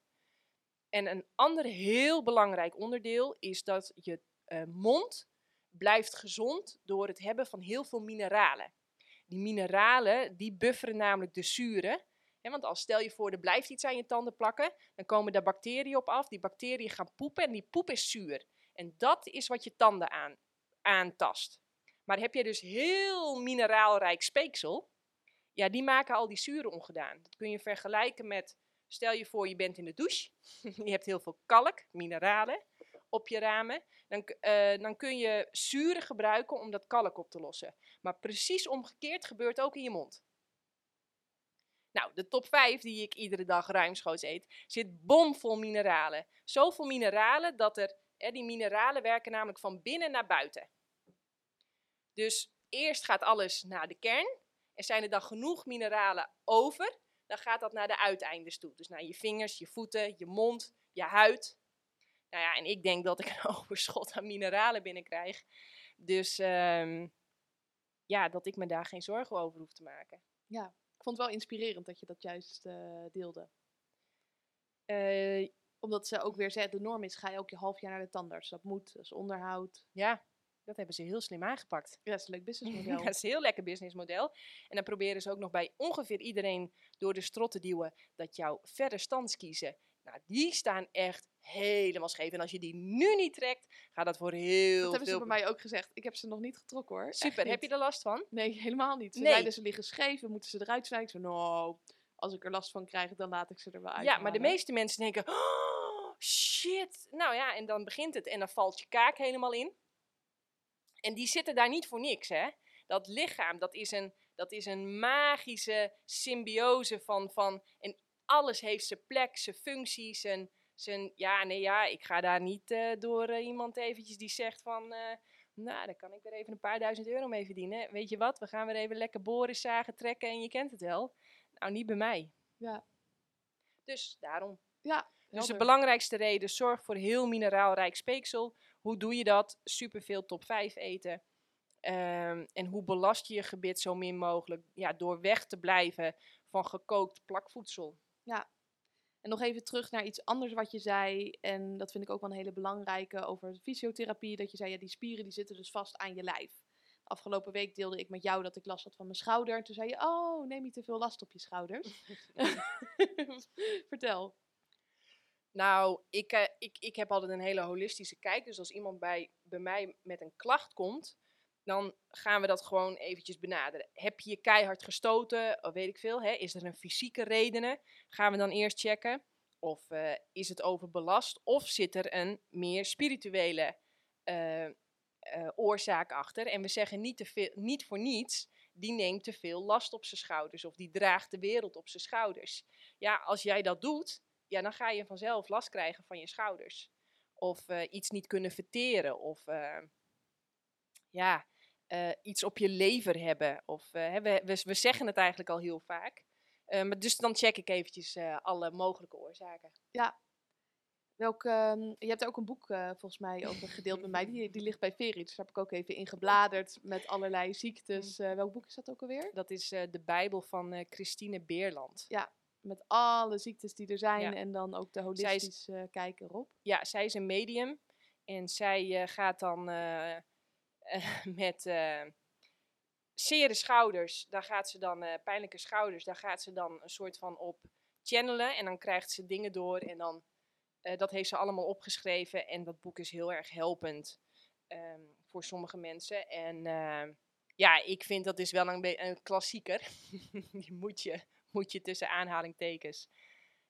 En een ander heel belangrijk onderdeel is dat je mond blijft gezond door het hebben van heel veel mineralen. Die mineralen die bufferen namelijk de zuren. Want als stel je voor, er blijft iets aan je tanden plakken, dan komen daar bacteriën op af. Die bacteriën gaan poepen en die poep is zuur. En dat is wat je tanden aan, aantast. Maar heb je dus heel mineraalrijk speeksel, ja, die maken al die zuren ongedaan. Dat kun je vergelijken met, stel je voor, je bent in de douche. je hebt heel veel kalk, mineralen, op je ramen. Dan, eh, dan kun je zuren gebruiken om dat kalk op te lossen. Maar precies omgekeerd gebeurt ook in je mond. Nou, de top 5 die ik iedere dag ruimschoots eet, zit bomvol mineralen. Zoveel mineralen dat er, die mineralen werken namelijk van binnen naar buiten. Dus eerst gaat alles naar de kern. Er zijn er dan genoeg mineralen over, dan gaat dat naar de uiteindes toe. Dus naar je vingers, je voeten, je mond, je huid. Nou ja, en ik denk dat ik een overschot aan mineralen binnenkrijg. Dus ehm, ja, dat ik me daar geen zorgen over hoef te maken. Ik vond het wel inspirerend dat je dat juist eh, deelde. Eh, Omdat ze ook weer zeggen, de norm is, ga je elk half jaar naar de tandarts. Dat moet, dat is onderhoud. ja, dat hebben ze heel slim aangepakt. Ja, dat is een leuk businessmodel. dat is een heel lekker businessmodel. En dan proberen ze ook nog bij ongeveer iedereen door de strot te duwen dat jouw verre standskiezen, nou, die staan echt helemaal scheef. En als je die nu niet trekt, gaat dat voor heel dat hebben ze veel... bij mij ook gezegd. Ik heb ze nog niet getrokken hoor. Super, heb je er last van? Nee, helemaal niet. Ze Nee. ze liggen scheef, we moeten ze eruit snijden. Ik zei, nou, als ik er last van krijg, dan laat ik ze er wel uit. Ja, maar de meeste mensen denken, oh, shit. Nou ja, en dan begint het en dan valt je kaak helemaal in. En die zitten daar niet voor niks, hè. Dat lichaam, dat is een, dat is een magische symbiose van, van... En alles heeft zijn plek, zijn functie, zijn... zijn ja, nee, ja, ik ga daar niet eh, door eh, iemand eventjes die zegt van... eh, nou, dan kan ik weer even een paar duizend euro mee verdienen. Weet je wat, we gaan weer even lekker boren, zagen, trekken en je kent het wel. Nou, niet bij mij. Ja, Dus daarom. ja Dus de belangrijkste reden, zorg voor heel mineraalrijk speeksel. Hoe doe je dat? Superveel top 5 eten. Ehm, en hoe belast je je gebit zo min mogelijk? Ja, door weg te blijven van gekookt plakvoedsel. En nog even terug naar iets anders wat je zei. En dat vind ik ook wel een hele belangrijke over fysiotherapie. Dat je zei, ja, die spieren die zitten dus vast aan je lijf. Afgelopen week deelde ik met jou dat ik last had van mijn schouder. En toen zei je, oh, neem niet te veel last op je schouders. Vertel. Nou, ik, eh, ik, ik heb altijd een hele holistische kijk. Dus als iemand bij, bij mij met een klacht komt, dan gaan we dat gewoon eventjes benaderen. Heb je je keihard gestoten, of weet ik veel, hè? is er een fysieke redenen? Gaan we dan eerst checken. Of eh, is het overbelast? Of zit er een meer spirituele eh, oorzaak achter. En we zeggen niet, te veel, niet voor niets, die neemt te veel last op zijn schouders of die draagt de wereld op zijn schouders. Ja, als jij dat doet, ja, dan ga je vanzelf last krijgen van je schouders. Of eh, iets niet kunnen verteren of eh, ja, eh, iets op je lever hebben. Of, eh, we, we, we zeggen het eigenlijk al heel vaak. Maar dus dan check ik eventjes alle mogelijke oorzaken. Welk, ehm, je hebt ook een boek volgens mij over gedeeld met mij. Die, die ligt bij Verit. Dus daar heb ik ook even in gebladerd met allerlei ziektes. Eh, welk boek is dat ook alweer? Dat is de Bijbel van Christine Beerland. Met alle ziektes die er zijn Ja. en dan ook de Zij is- eh, kijken erop. Ja, zij is een medium. En zij eh, gaat dan eh, met zere schouders, daar gaat ze dan, pijnlijke schouders, daar gaat ze dan een soort van op channelen. En dan krijgt ze dingen door en dan, dat heeft ze allemaal opgeschreven. En dat boek is heel erg helpend ehm, voor sommige mensen. En ja, ik vind dat is wel een, een klassieker. die moet je, moet je tussen aanhalingtekens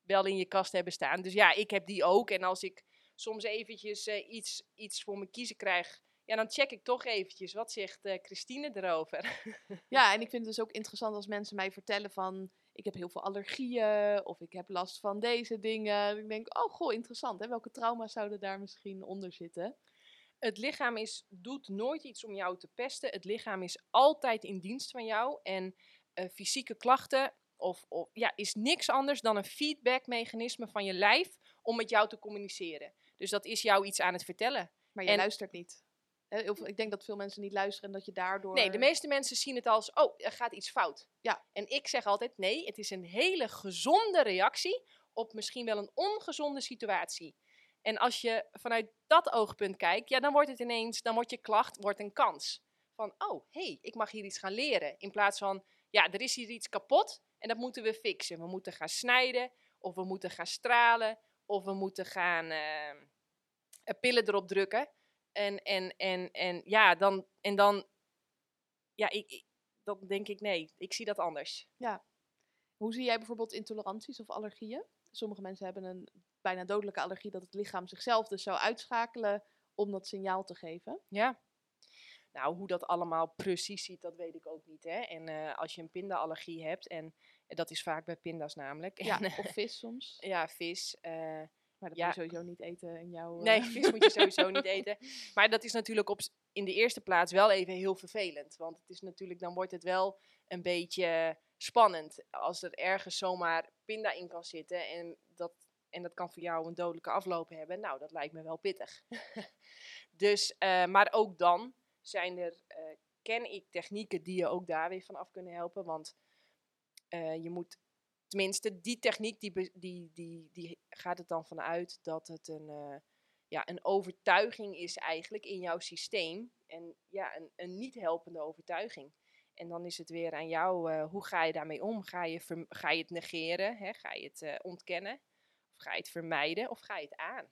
wel in je kast hebben staan. Dus ja, ik heb die ook. En als ik soms eventjes eh, iets, iets voor me kiezen krijg, ja, dan check ik toch eventjes. Wat zegt eh, Christine erover? Ja, en ik vind het dus ook interessant als mensen mij vertellen van... Ik heb heel veel allergieën of ik heb last van deze dingen. Ik denk, oh goh, interessant. Hè? Welke trauma's zouden daar misschien onder zitten? Het lichaam is, doet nooit iets om jou te pesten. Het lichaam is altijd in dienst van jou. En eh, fysieke klachten of, of, ja, is niks anders dan een feedbackmechanisme van je lijf om met jou te communiceren. Dus dat is jou iets aan het vertellen. Maar je En- luistert niet. Ik denk dat veel mensen niet luisteren en dat je daardoor... Nee, de meeste mensen zien het als, oh, er gaat iets fout. Ja. En ik zeg altijd, nee, het is een hele gezonde reactie op misschien wel een ongezonde situatie. En als je vanuit dat oogpunt kijkt, ja, dan wordt het ineens, dan wordt je klacht wordt een kans. Van, oh, hé, hey, ik mag hier iets gaan leren. In plaats van, ja, er is hier iets kapot en dat moeten we fixen. We moeten gaan snijden, of we moeten gaan stralen, of we moeten gaan eh, eh, pillen erop drukken. En, en, en, en ja, dan, en dan, ja, ik, ik- dan denk ik nee, ik zie dat anders. Hoe zie jij bijvoorbeeld intoleranties of allergieën? Sommige mensen hebben een bijna dodelijke allergie dat het lichaam zichzelf dus zou uitschakelen om dat signaal te geven. Ja. Nou, hoe dat allemaal precies ziet, dat weet ik ook niet. Hè? En eh, als je een pindaallergie hebt, en en dat is vaak bij pinda's namelijk. Ja, En, eh, of vis soms. ja, vis. eh, Maar dat ja. moet je sowieso niet eten in jouw... eh, nee, vis moet je sowieso niet eten. Maar dat is natuurlijk op, in de eerste plaats wel even heel vervelend. Want het is natuurlijk, dan wordt het wel een beetje spannend. Als er ergens zomaar pinda in kan zitten en dat, en dat kan voor jou een dodelijke afloop hebben. Nou, dat lijkt me wel pittig. dus, eh, maar ook dan zijn er, eh, ken ik technieken die je ook daar weer van af kunnen helpen. Want eh, je moet, tenminste, die techniek die, die, die, die gaat het dan vanuit dat het een, eh, ja, een overtuiging is eigenlijk in jouw systeem. En ja, een, een niet helpende overtuiging. En dan is het weer aan jou, hoe ga je daarmee om? Ga je, ga je het negeren? Hè? Ga je het ontkennen? Of ga je het vermijden? Of ga je het aan?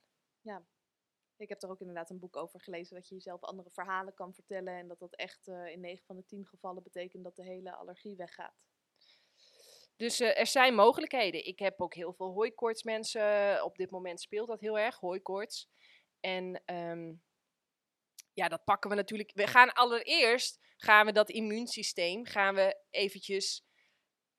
Ik heb er ook inderdaad een boek over gelezen dat je jezelf andere verhalen kan vertellen. En dat dat echt eh, in 9 van de 10 gevallen betekent dat de hele allergie weggaat. Dus eh, er zijn mogelijkheden. Ik heb ook heel veel hooikoortsmensen. Op dit moment speelt dat heel erg, hooikoorts. En ehm, ja, dat pakken we natuurlijk. We gaan allereerst, gaan we dat immuunsysteem, gaan we eventjes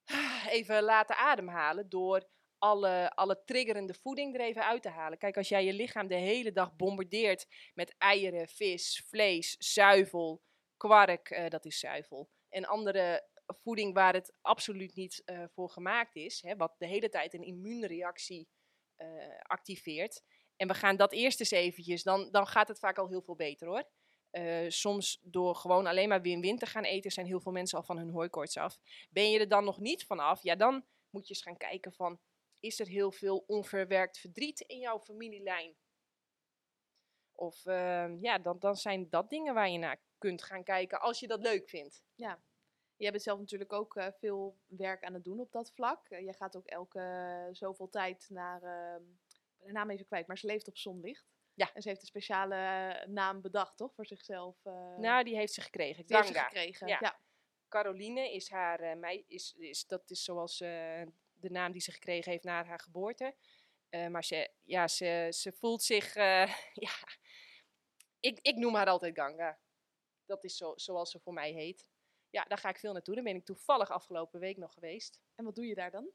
even laten ademhalen door alle, alle triggerende voeding er even uit te halen. Kijk, als jij je lichaam de hele dag bombardeert met eieren, vis, vlees, zuivel, kwark, eh, dat is zuivel, en andere voeding waar het absoluut niet eh, voor gemaakt is, hè, wat de hele tijd een immuunreactie eh, activeert. En we gaan dat eerst eens eventjes, dan, dan gaat het vaak al heel veel beter hoor. Soms door gewoon alleen maar win-win te gaan eten, zijn heel veel mensen al van hun hooikoorts af. Ben je er dan nog niet vanaf, ja, dan moet je eens gaan kijken van, is er heel veel onverwerkt verdriet in jouw familielijn? Of ehm, ja, dan, dan zijn dat dingen waar je naar kunt gaan kijken als je dat leuk vindt. Jij bent zelf natuurlijk ook eh, veel werk aan het doen op dat vlak. Eh, jij gaat ook elke eh, zoveel tijd naar, ehm, de naam even kwijt, maar ze leeft op zonlicht. Ja. En ze heeft een speciale naam bedacht, toch, voor zichzelf? Nou, die heeft ze gekregen. die heeft ze gekregen. Ja. ja. Caroline is haar mei, is, is, dat is zoals de naam die ze gekregen heeft na haar geboorte. Eh, maar ze, ja, ze, ze voelt zich, eh, ja, ik, ik noem haar altijd Ganga. Dat is zo, zoals ze voor mij heet. Ja, daar ga ik veel naartoe. Daar ben ik toevallig afgelopen week nog geweest. En wat doe je daar dan?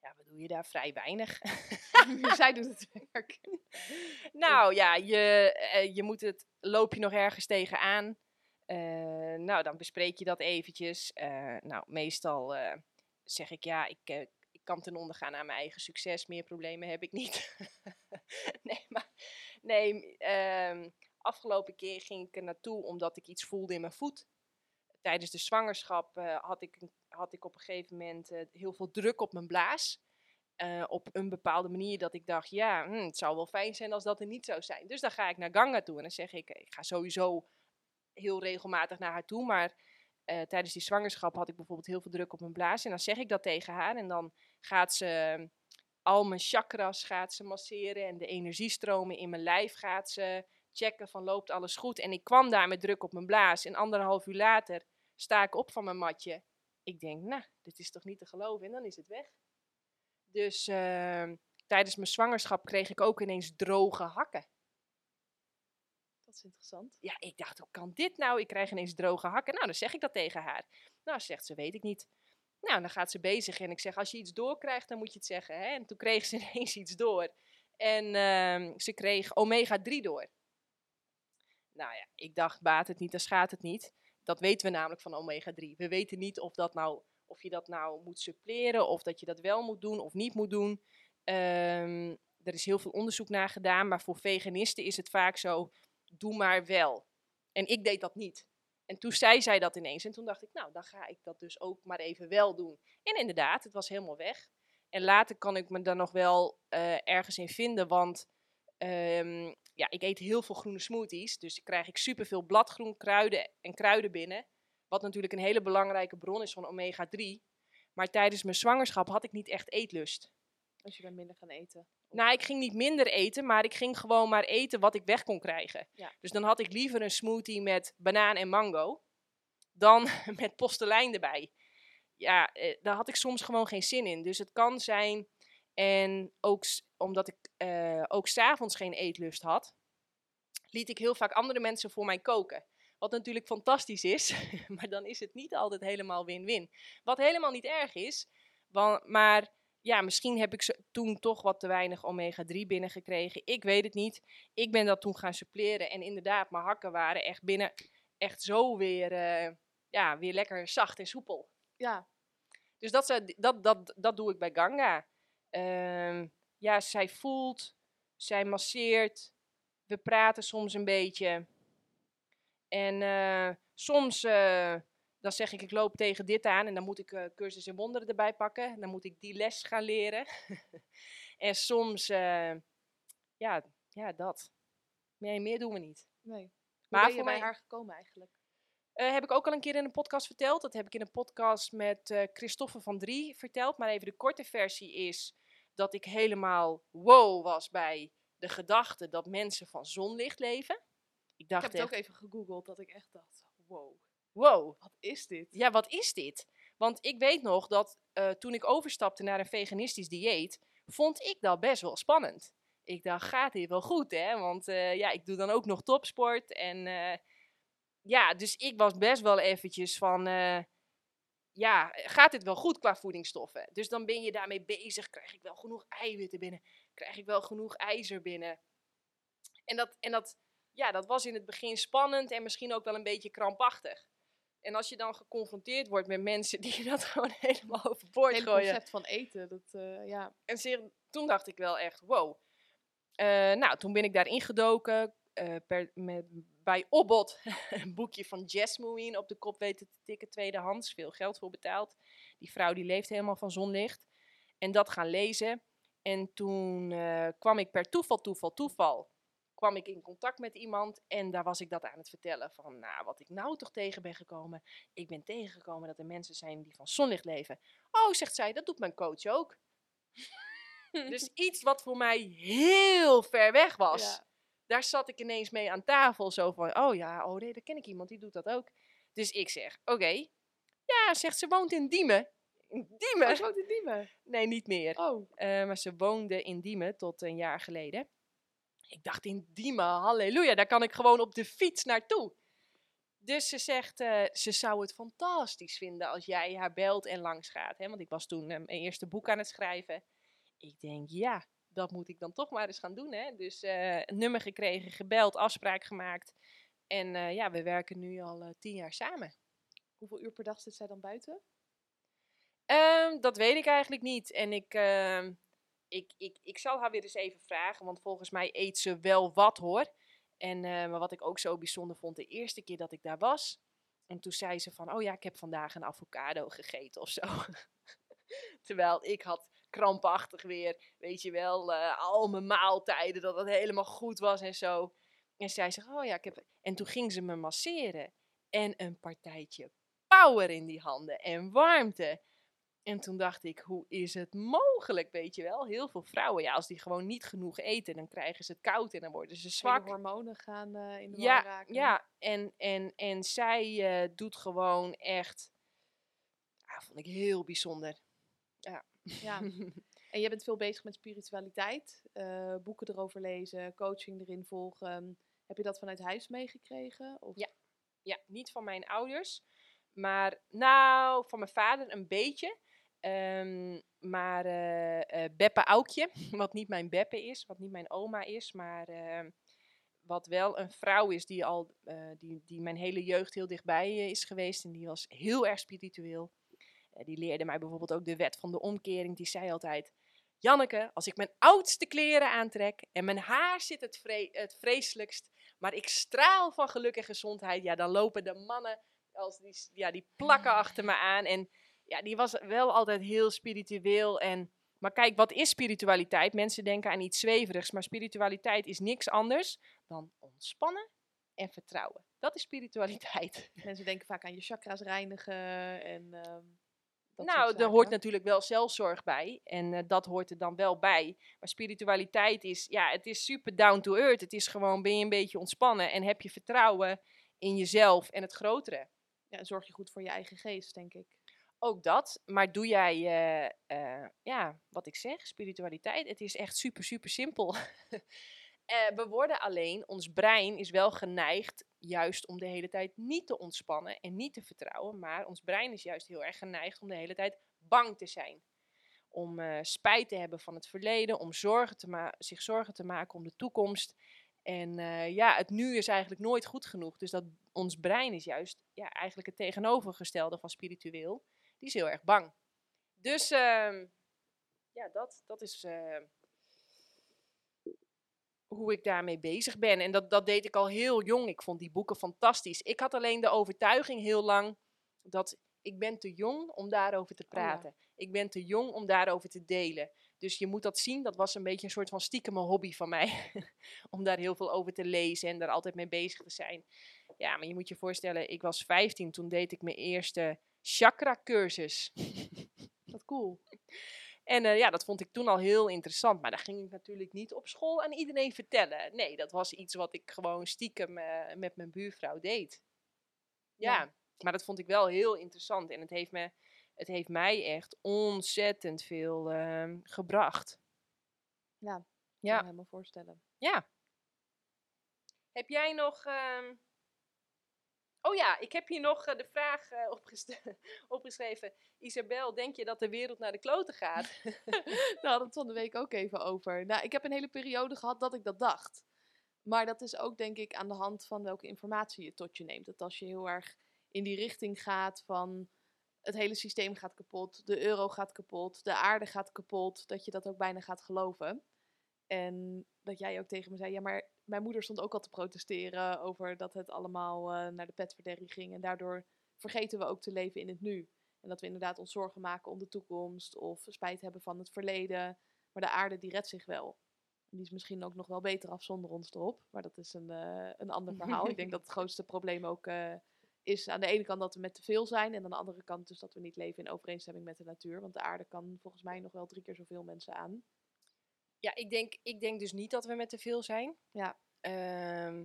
Ja, wat doe je daar? Vrij weinig. Zij doet het werk. nou ja, je, eh, je moet het, loop je nog ergens tegenaan. Nou, dan bespreek je dat eventjes. Nou, meestal zeg ik ja, ik kan ten onder gaan aan mijn eigen succes. Meer problemen heb ik niet. nee, maar nee, ehm, afgelopen keer ging ik er naartoe omdat ik iets voelde in mijn voet. Tijdens de zwangerschap eh, had, ik, had ik op een gegeven moment eh, heel veel druk op mijn blaas. Eh, op een bepaalde manier dat ik dacht, ja, hm, het zou wel fijn zijn als dat er niet zou zijn. Dus dan ga ik naar Ganga toe en dan zeg ik, ik ga sowieso heel regelmatig naar haar toe. Maar tijdens die zwangerschap had ik bijvoorbeeld heel veel druk op mijn blaas. En dan zeg ik dat tegen haar en dan gaat ze al mijn chakras gaat ze masseren en de energiestromen in mijn lijf gaat ze checken van loopt alles goed. En ik kwam daar met druk op mijn blaas en anderhalf uur later sta ik op van mijn matje. Ik denk, nou, dit is toch niet te geloven en dan is het weg. Dus ehm, tijdens mijn zwangerschap kreeg ik ook ineens droge hakken. Dat is interessant. Ja, ik dacht, hoe kan dit nou? Ik krijg ineens droge hakken. Nou, dan zeg ik dat tegen haar. Nou, zegt ze, weet ik niet. Nou, dan gaat ze bezig en ik zeg, als je iets doorkrijgt, dan moet je het zeggen. Hè? En toen kreeg ze ineens iets door. En ehm, ze kreeg omega-3 door. Nou ja, ik dacht, baat het niet, dan schaadt het niet. Dat weten we namelijk van omega-3. We weten niet of, dat nou, of je dat nou moet suppleren, of dat je dat wel moet doen of niet moet doen. Ehm, er is heel veel onderzoek naar gedaan, maar voor veganisten is het vaak zo, doe maar wel. En ik deed dat niet. En toen zei zij dat ineens. En toen dacht ik, nou, dan ga ik dat dus ook maar even wel doen. En inderdaad, het was helemaal weg. En later kan ik me dan nog wel eh, ergens in vinden, want ehm, ja, ik eet heel veel groene smoothies. Dus krijg ik superveel bladgroen, kruiden en kruiden binnen. Wat natuurlijk een hele belangrijke bron is van omega-3. Maar tijdens mijn zwangerschap had ik niet echt eetlust. Als je dan minder gaan eten. Nou, ik ging niet minder eten, maar ik ging gewoon maar eten wat ik weg kon krijgen. Ja. Dus dan had ik liever een smoothie met banaan en mango dan met postelijn erbij. Ja, eh, daar had ik soms gewoon geen zin in. Dus het kan zijn, en ook omdat ik eh ook s'avonds geen eetlust had, liet ik heel vaak andere mensen voor mij koken. Wat natuurlijk fantastisch is, maar dan is het niet altijd helemaal win-win. Wat helemaal niet erg is, wa- maar ja, misschien heb ik ze toen toch wat te weinig omega-3 binnengekregen. Ik weet het niet. Ik ben dat toen gaan suppleren en inderdaad, mijn hakken waren echt binnen echt zo weer, eh, ja, weer lekker zacht en soepel. Ja, Dus dat, dat, dat, dat doe ik bij Ganga. Ehm, ja, zij voelt, zij masseert, we praten soms een beetje. En eh, soms eh, dan zeg ik, ik loop tegen dit aan en dan moet ik eh, cursus in wonderen erbij pakken. En dan moet ik die les gaan leren. en soms, eh, ja, ja, dat. Nee, meer doen we niet. nee. Maar ben je voor bij mij- haar gekomen eigenlijk? Eh, heb ik ook al een keer in een podcast verteld. Dat heb ik in een podcast met eh Christoffe van Drie verteld. Maar even de korte versie is dat ik helemaal wow was bij de gedachte dat mensen van zonlicht leven. Ik Ik dacht heb het ook even gegoogeld dat ik echt dacht, wow, wow, wat is dit? ja, wat is dit? Want ik weet nog dat eh, toen ik overstapte naar een veganistisch dieet, vond ik dat best wel spannend. Ik dacht, gaat dit wel goed, hè? Want eh, ja, ik doe dan ook nog topsport. En eh, ja, dus ik was best wel eventjes van, ja, gaat dit wel goed qua voedingsstoffen? Dus dan ben je daarmee bezig. Krijg ik wel genoeg eiwitten binnen? Krijg ik wel genoeg ijzer binnen? En dat, en dat, ja, dat was in het begin spannend en misschien ook wel een beetje krampachtig. En als je dan geconfronteerd wordt met mensen die dat gewoon helemaal Het overboord hele gooien. concept van eten, dat, eh, ja. En zeer- toen dacht ik wel echt, wow. Eh, nou, toen ben ik daar ingedoken. eh, per, met, bij Obbot een boekje van Jasmine op de kop weten te tikken, tweedehands. Veel geld voor betaald. Die vrouw die leeft helemaal van zonlicht. En dat gaan lezen. En toen kwam ik per toeval, toeval, toeval, kwam ik in contact met iemand. En daar was ik dat aan het vertellen van, nou, wat ik nou toch tegen ben gekomen. Ik ben tegengekomen dat er mensen zijn die van zonlicht leven. Oh, zegt zij, dat doet mijn coach ook. Dus iets wat voor mij heel ver weg was. Ja. Daar zat ik ineens mee aan tafel. Zo van, oh ja, oh nee, daar ken ik iemand, die doet dat ook. Dus ik zeg, oké. Ja, zegt ze woont in Diemen. In Diemen? Oh, ze woont in Diemen. Nee, niet meer. Oh, Eh, maar ze woonde in Diemen tot een jaar geleden. Ik dacht in Diemen, halleluja, daar kan ik gewoon op de fiets naartoe. Dus ze zegt, eh, ze zou het fantastisch vinden als jij haar belt en langs gaat. Hè? Want ik was toen eh, mijn eerste boek aan het schrijven. Ik denk, ja, dat moet ik dan toch maar eens gaan doen. Hè? Dus een nummer gekregen, gebeld, afspraak gemaakt. En eh, ja, we werken nu al tien jaar samen. Hoeveel uur per dag zit zij dan buiten? Ehm, dat weet ik eigenlijk niet. En ik, ehm, ik, ik, ik zal haar weer eens even vragen, want volgens mij eet ze wel wat hoor. En eh, maar wat ik ook zo bijzonder vond, de eerste keer dat ik daar was. En toen zei ze van, oh ja, ik heb vandaag een avocado gegeten of zo. Terwijl ik had krampachtig weer, weet je wel, eh, al mijn maaltijden, dat het helemaal goed was en zo. En zij zegt, oh ja, ik heb... En toen ging ze me masseren. En een partijtje power in die handen en warmte. En toen dacht ik, hoe is het mogelijk, weet je wel? Heel veel vrouwen, ja, als die gewoon niet genoeg eten, dan krijgen ze het koud en dan worden ze zwak. hormonen gaan eh, in de war Ja, raken. ja. En, en, en zij eh, doet gewoon echt, ja, vond ik heel bijzonder. Ja. En jij bent veel bezig met spiritualiteit, eh, boeken erover lezen, coaching erin volgen. Heb je dat vanuit huis meegekregen? Of? Ja. Ja, niet van mijn ouders, maar nou, van mijn vader een beetje. Ehm, maar eh, Beppe Aukje, wat niet mijn Beppe is, wat niet mijn oma is, maar ehm, wat wel een vrouw is die al, eh, die, die mijn hele jeugd heel dichtbij is geweest en die was heel erg spiritueel. Die leerde mij bijvoorbeeld ook de wet van de omkering. Die zei altijd, Janneke, als ik mijn oudste kleren aantrek en mijn haar zit het, vre- het vreselijkst, maar ik straal van geluk en gezondheid, ja, dan lopen de mannen, als die, ja, die plakken achter me aan. En ja, die was wel altijd heel spiritueel. En, maar kijk, wat is spiritualiteit? Mensen denken aan iets zweverigs, maar spiritualiteit is niks anders dan ontspannen en vertrouwen. Dat is spiritualiteit. Mensen denken vaak aan je chakras reinigen en ehm, dat nou, er hoort natuurlijk wel zelfzorg bij. En eh, dat hoort er dan wel bij. Maar spiritualiteit is, ja, het is super down to earth. Het is gewoon, ben je een beetje ontspannen en heb je vertrouwen in jezelf en het grotere. Ja, en zorg je goed voor je eigen geest, denk ik. Ook dat. Maar doe jij, eh, ja, wat ik zeg, spiritualiteit. Het is echt super, super simpel. Eh, we worden alleen, ons brein is wel geneigd juist om de hele tijd niet te ontspannen en niet te vertrouwen. Maar ons brein is juist heel erg geneigd om de hele tijd bang te zijn. Om spijt te hebben van het verleden, om zorgen te zich zorgen te maken om de toekomst. En ja, het nu is eigenlijk nooit goed genoeg. Dus dat ons brein is juist ja, eigenlijk het tegenovergestelde van spiritueel. Die is heel erg bang. Dus ehm, ja, dat, dat is eh, hoe ik daarmee bezig ben. En dat, dat deed ik al heel jong. Ik vond die boeken fantastisch. Ik had alleen de overtuiging heel lang dat ik ben te jong om daarover te Oh ja. praten. Ik ben te jong om daarover te delen. Dus je moet dat zien. Dat was een beetje een soort van stiekeme hobby van mij. om daar heel veel over te lezen en daar altijd mee bezig te zijn. Ja, maar je moet je voorstellen, ik was 15. Toen deed ik mijn eerste chakra cursus. Wat cool. En eh, ja, dat vond ik toen al heel interessant. Maar dat ging ik natuurlijk niet op school aan iedereen vertellen. Nee, dat was iets wat ik gewoon stiekem eh, met mijn buurvrouw deed. Ja, Ja. maar dat vond ik wel heel interessant. En het heeft, me, het heeft mij echt ontzettend veel ehm, gebracht. Ja, kan Ja. me helemaal voorstellen. Ja. Heb jij nog. ehm, Oh ja, ik heb hier nog eh, de vraag eh, opgeschreven. Isabel, denk je dat de wereld naar de kloten gaat? Hadden we het van de week ook even over. Nou, ik heb een hele periode gehad dat ik dat dacht. Maar dat is ook denk ik aan de hand van welke informatie je tot je neemt. Dat als je heel erg in die richting gaat van het hele systeem gaat kapot, de euro gaat kapot, de aarde gaat kapot, dat je dat ook bijna gaat geloven. En dat jij ook tegen me zei, ja, maar mijn moeder stond ook al te protesteren over dat het allemaal eh, naar de petverderrie ging. En daardoor vergeten we ook te leven in het nu. En dat we inderdaad ons zorgen maken om de toekomst of spijt hebben van het verleden. Maar de aarde die redt zich wel. Die is misschien ook nog wel beter af zonder ons erop. Maar dat is een, eh, een ander verhaal. Ik denk dat het grootste probleem ook eh, is aan de ene kant dat we met te veel zijn. En aan de andere kant dus dat we niet leven in overeenstemming met de natuur. Want de aarde kan volgens mij nog wel drie keer zoveel mensen aan. Ja, ik denk, ik denk dus niet dat we met te veel zijn. Ja. Ehm,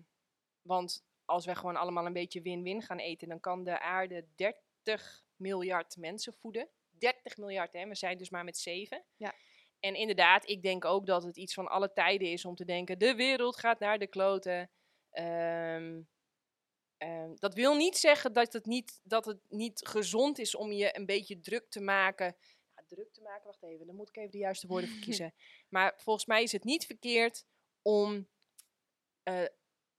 want als we gewoon allemaal een beetje win-win gaan eten, dan kan de aarde 30 miljard mensen voeden. 30 miljard, hè? We zijn dus maar met 7. Ja. En inderdaad, ik denk ook dat het iets van alle tijden is om te denken: de wereld gaat naar de kloten. Ehm, ehm, dat wil niet zeggen dat het niet, dat het niet gezond is om je een beetje druk te maken. Druk te maken, wacht even, dan moet ik even de juiste woorden voor kiezen. Maar volgens mij is het niet verkeerd om eh,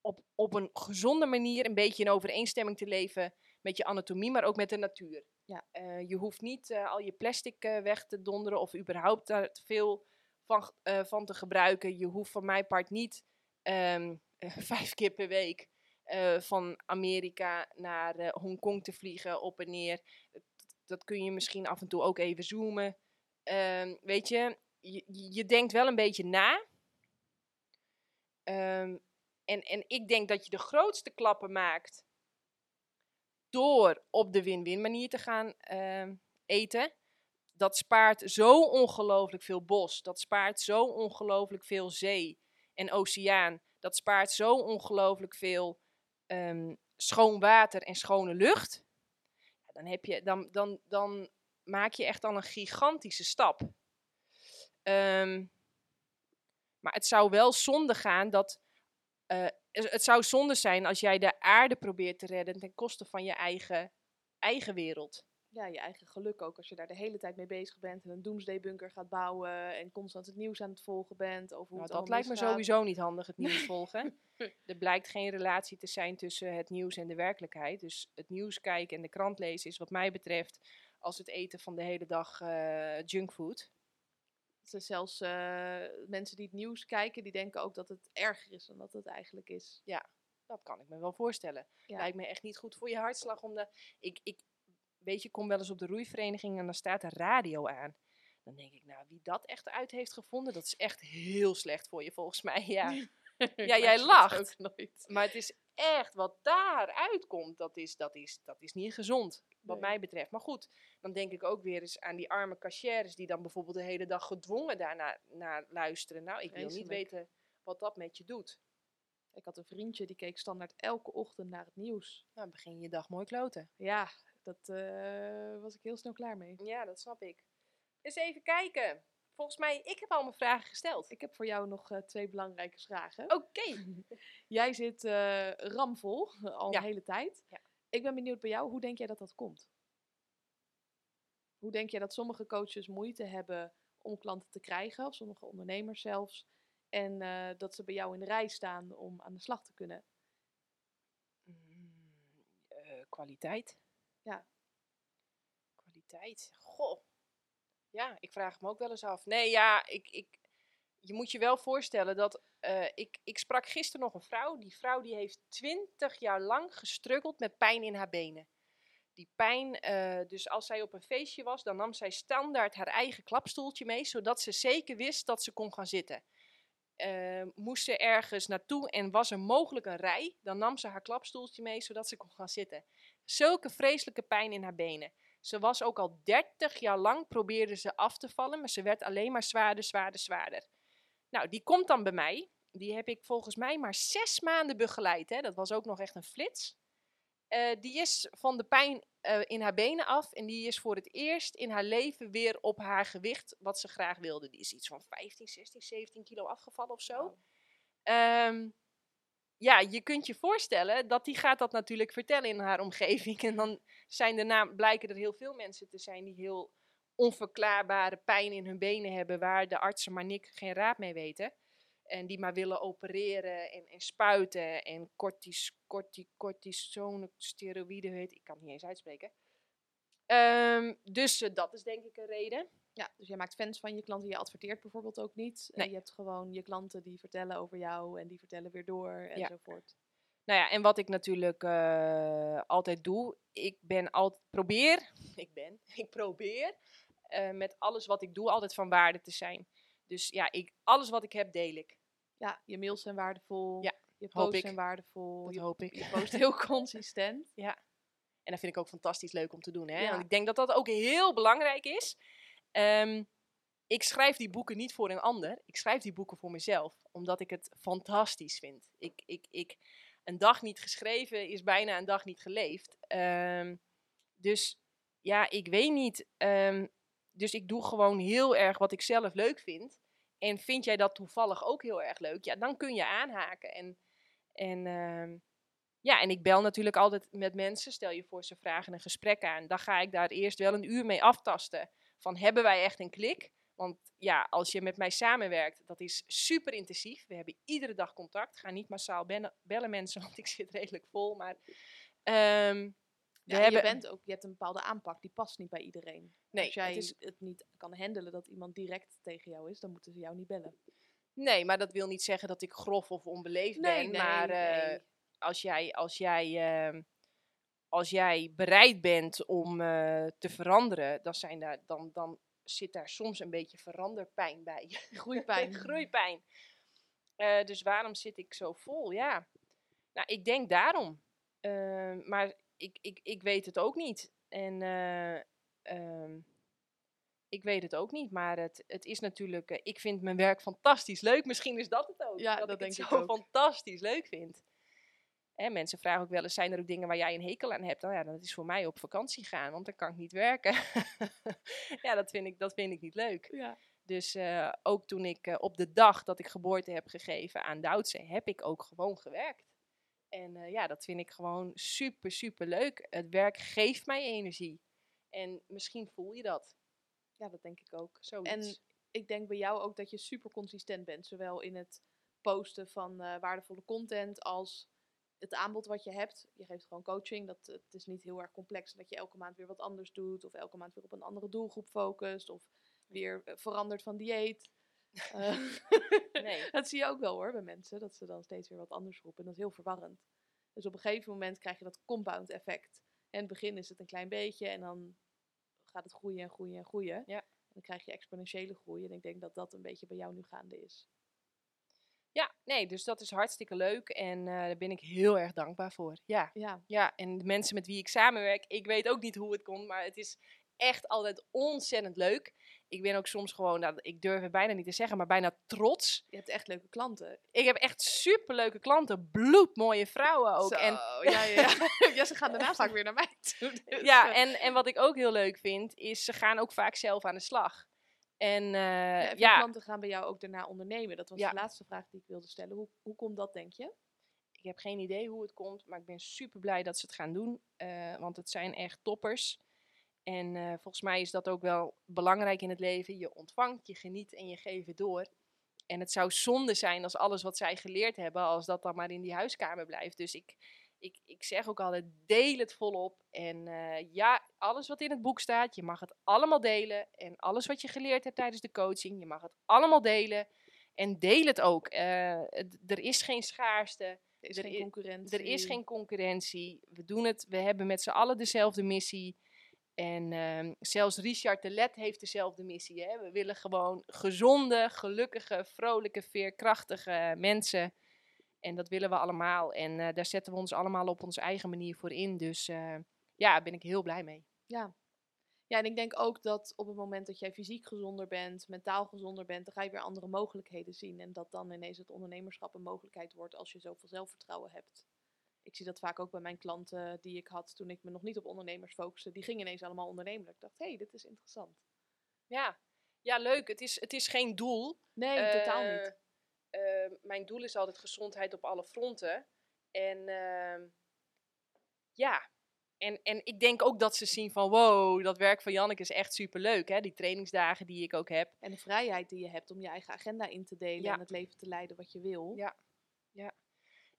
op, op een gezonde manier een beetje in overeenstemming te leven met je anatomie, maar ook met de natuur. Ja. Eh, je hoeft niet eh, al je plastic weg te donderen of überhaupt daar te veel van, van te gebruiken. Je hoeft van mijn part niet ehm, vijf keer per week van Amerika naar Hongkong te vliegen op en neer. Dat, kun je misschien af en toe ook even zoomen. Ehm, weet je, je, je denkt wel een beetje na. Ehm, en, en ik denk dat je de grootste klappen maakt door op de win-win manier te gaan ehm, eten. Dat spaart zo ongelooflijk veel bos. Dat spaart zo ongelooflijk veel zee en oceaan. Dat spaart zo ongelooflijk veel schoon water en schone lucht. Dan, heb je, dan, dan, dan maak je echt al een gigantische stap. Ehm, maar het zou wel zonde gaan dat. eh, het zou zonde zijn als jij de aarde probeert te redden ten koste van je eigen, eigen wereld. Ja, je eigen geluk ook. Als je daar de hele tijd mee bezig bent en een doomsday bunker gaat bouwen en constant het nieuws aan het volgen bent over hoe Nou, het dat lijkt me sowieso niet handig, het nieuws volgen. er blijkt geen relatie te zijn tussen het nieuws en de werkelijkheid. Dus het nieuws kijken en de krant lezen is wat mij betreft als het eten van de hele dag eh, junkfood. Zelfs eh, mensen die het nieuws kijken, die denken ook dat het erger is dan dat het eigenlijk is. Dat kan ik me wel voorstellen. Ja. Lijkt me echt niet goed voor je hartslag. Om de, ik, ik, weet je, kom wel eens op de roeivereniging en dan staat er radio aan. Dan denk ik, nou, wie dat echt uit heeft gevonden, dat is echt heel slecht voor je volgens mij. Ja. Ik jij lacht. ook nooit. Maar het is echt wat daaruit komt, dat is, dat is, dat is niet gezond, wat Nee. mij betreft. Maar goed, dan denk ik ook weer eens aan die arme cashiers die dan bijvoorbeeld de hele dag gedwongen daarnaar naar luisteren. Nou, ik wil niet weten wat dat met je doet. Ik had een vriendje die keek standaard elke ochtend naar het nieuws. Nou, begin je dag mooi kloten. Ja, dat eh, was ik heel snel klaar mee. Ja, dat snap ik. Eens even kijken. Volgens mij, ik heb al mijn vragen gesteld. Ik heb voor jou nog eh, twee belangrijke vragen. Oké. Jij zit eh, ramvol al Ja. een hele tijd. Ja. Ik ben benieuwd bij jou, hoe denk jij dat dat komt? Hoe denk jij dat sommige coaches moeite hebben om klanten te krijgen, of sommige ondernemers zelfs, en dat ze bij jou in de rij staan om aan de slag te kunnen? Mm, kwaliteit. Ja. Kwaliteit. Goh. Ja, ik vraag me ook wel eens af. Nee, ja, ik, ik, je moet je wel voorstellen dat... eh, ik, ik sprak gisteren nog een vrouw. Die vrouw die heeft twintig jaar lang gestruggeld met pijn in haar benen. Die pijn, eh, dus als zij op een feestje was, dan nam zij standaard haar eigen klapstoeltje mee, zodat ze zeker wist dat ze kon gaan zitten. Eh, moest ze ergens naartoe en was er mogelijk een rij, dan nam ze haar klapstoeltje mee, zodat ze kon gaan zitten. Zulke vreselijke pijn in haar benen. Ze was ook al 30 jaar lang, probeerde ze af te vallen, maar ze werd alleen maar zwaarder, zwaarder, zwaarder. Nou, die komt dan bij mij. Die heb ik volgens mij maar zes maanden begeleid. Hè. Dat was ook nog echt een flits. Eh, die is van de pijn eh, in haar benen af en die is voor het eerst in haar leven weer op haar gewicht wat ze graag wilde. Die is iets van 15, 16, 17 kilo afgevallen of zo. Ja, je kunt je voorstellen dat die gaat dat natuurlijk vertellen in haar omgeving. En dan zijn er na, blijken er heel veel mensen te zijn die heel onverklaarbare pijn in hun benen hebben, waar de artsen maar niks, geen raad mee weten. En die maar willen opereren en, en spuiten en cortis, corti, cortisone, steroïden heet, ik kan het niet eens uitspreken. Ehm, dus eh, dat is denk ik een reden. Ja, dus jij maakt fans van je klanten. Je adverteert bijvoorbeeld ook niet. Nee. je hebt gewoon je klanten die vertellen over jou en die vertellen weer door enzovoort. Nou ja, en wat ik natuurlijk eh, altijd doe, ik ben altijd probeer, ik ben, ik probeer eh, met alles wat ik doe altijd van waarde te zijn. Dus ja, ik, alles wat ik heb deel ik. Ja, je mails zijn waardevol. Ja, je posts zijn waardevol. Dat je, hoop ik. je post heel consistent. En dat vind ik ook fantastisch leuk om te doen. Hè? Ja. Want ik denk dat dat ook heel belangrijk is. Ehm, ik schrijf die boeken niet voor een ander. Ik schrijf die boeken voor mezelf. Omdat ik het fantastisch vind. Ik, ik, ik, een dag niet geschreven is bijna een dag niet geleefd. Ehm, dus ja, ik weet niet. ehm, dus ik doe gewoon heel erg wat ik zelf leuk vind. En vind jij dat toevallig ook heel erg leuk? Ja, dan kun je aanhaken. En, en, ja, en ik bel natuurlijk altijd met mensen. Stel je voor, ze vragen een gesprek aan. Dan ga ik daar eerst wel een uur mee aftasten. Van hebben wij echt een klik? Want ja, als je met mij samenwerkt, dat is super intensief. We hebben iedere dag contact. Ga niet massaal bellen, bellen mensen, want ik zit redelijk vol. Maar ehm, Ja, hebben, je, bent ook, je hebt een bepaalde aanpak, die past niet bij iedereen. nee, Als jij het is, het niet kan handelen dat iemand direct tegen jou is, dan moeten ze jou niet bellen. nee, maar dat wil niet zeggen dat ik grof of onbeleefd Nee, ben. nee, maar eh, nee. als jij, als jij, ehm, als jij bereid bent om eh, te veranderen, dan, zijn daar, dan, dan zit daar soms een beetje veranderpijn bij. Groeipijn. Groeipijn. Eh, dus waarom zit ik zo vol? Ja, nou, ik denk daarom. Eh, maar ik, ik, ik weet het ook niet. En eh, ehm, ik weet het ook niet, maar het, het is natuurlijk. ik vind mijn werk fantastisch leuk. Misschien is dat het ook. Ja, dat, dat ik het zo ik fantastisch leuk vind. En mensen vragen ook wel eens: zijn er ook dingen waar jij een hekel aan hebt? Nou ja, dat is voor mij op vakantie gaan, want dan kan ik niet werken. ja, dat vind ik, dat vind ik niet leuk. Ja. Dus eh, ook toen ik eh, op de dag dat ik geboorte heb gegeven aan Doutse, heb ik ook gewoon gewerkt. En eh, ja, dat vind ik gewoon super, super leuk. Het werk geeft mij energie. En misschien voel je dat. ja, dat denk ik ook. Zoiets. En ik denk bij jou ook dat je super consistent bent. Zowel in het posten van waardevolle content als het aanbod wat je hebt. Je geeft gewoon coaching. Dat, het is niet heel erg complex dat je elke maand weer wat anders doet. Of elke maand weer op een andere doelgroep focust. Of weer eh, verandert van dieet. Eh, Nee. dat zie je ook wel hoor bij mensen. Dat ze dan steeds weer wat anders roepen. En dat is heel verwarrend. Dus op een gegeven moment krijg je dat compound effect. In het begin is het een klein beetje en dan gaat het groeien en groeien en groeien. Ja. En dan krijg je exponentiële groei. En ik denk dat dat een beetje bij jou nu gaande is. Nee, dus dat is hartstikke leuk. En eh, daar ben ik heel erg dankbaar voor. Ja. Ja, ja, en de mensen met wie ik samenwerk, ik weet ook niet hoe het komt, maar het is echt altijd ontzettend leuk. Ik ben ook soms gewoon, nou, ik durf het bijna niet te zeggen, maar bijna trots. je hebt echt leuke klanten. Ik heb echt superleuke klanten, bloedmooie vrouwen ook. Zo, En, ja, ja, ja. ja, ze gaan daarna vaak weer naar mij toe. dus, ja, eh, en, en wat ik ook heel leuk vind, is ze gaan ook vaak zelf aan de slag. En eh, ja, en klanten gaan bij jou ook daarna ondernemen. Dat was Ja. de laatste vraag die ik wilde stellen. Hoe, hoe komt dat, denk je? ik heb geen idee hoe het komt, maar ik ben super blij dat ze het gaan doen. eh, want het zijn echt toppers. En eh, volgens mij is dat ook wel belangrijk in het leven. Je ontvangt, je geniet en je geeft het door. En het zou zonde zijn als alles wat zij geleerd hebben, als dat dan maar in die huiskamer blijft. Dus ik, ik, ik zeg ook altijd, deel het volop. En eh, ja, alles wat in het boek staat, je mag het allemaal delen. En alles wat je geleerd hebt tijdens de coaching, je mag het allemaal delen. En deel het ook. Eh, het- er is geen schaarste. Er is Er geen concurrentie. Er is geen concurrentie. We doen het. We hebben met z'n allen dezelfde missie. En ehm, zelfs Richard de Let heeft dezelfde missie. Hè? We willen gewoon gezonde, gelukkige, vrolijke, veerkrachtige mensen. En dat willen we allemaal. En eh, daar zetten we ons allemaal op onze eigen manier voor in. Dus eh, ja, daar ben ik heel blij mee. Ja. Ja, en ik denk ook dat op het moment dat jij fysiek gezonder bent, mentaal gezonder bent, dan ga je weer andere mogelijkheden zien. En dat dan ineens het ondernemerschap een mogelijkheid wordt als je zoveel zelfvertrouwen hebt. Ik zie dat vaak ook bij mijn klanten die ik had toen ik me nog niet op ondernemers focuste. Die gingen ineens allemaal ondernemen. Ik dacht, hé, hey, dit is interessant. Ja, ja leuk. Het is, het is geen doel. Nee, totaal niet. Eh, eh, mijn doel is altijd gezondheid op alle fronten. En ehm, ja, en, en ik denk ook dat ze zien van wow, dat werk van Janneke is echt superleuk. Hè? Die trainingsdagen die ik ook heb. En de vrijheid die je hebt om je eigen agenda in te delen Ja. en het leven te leiden wat je wil. Ja.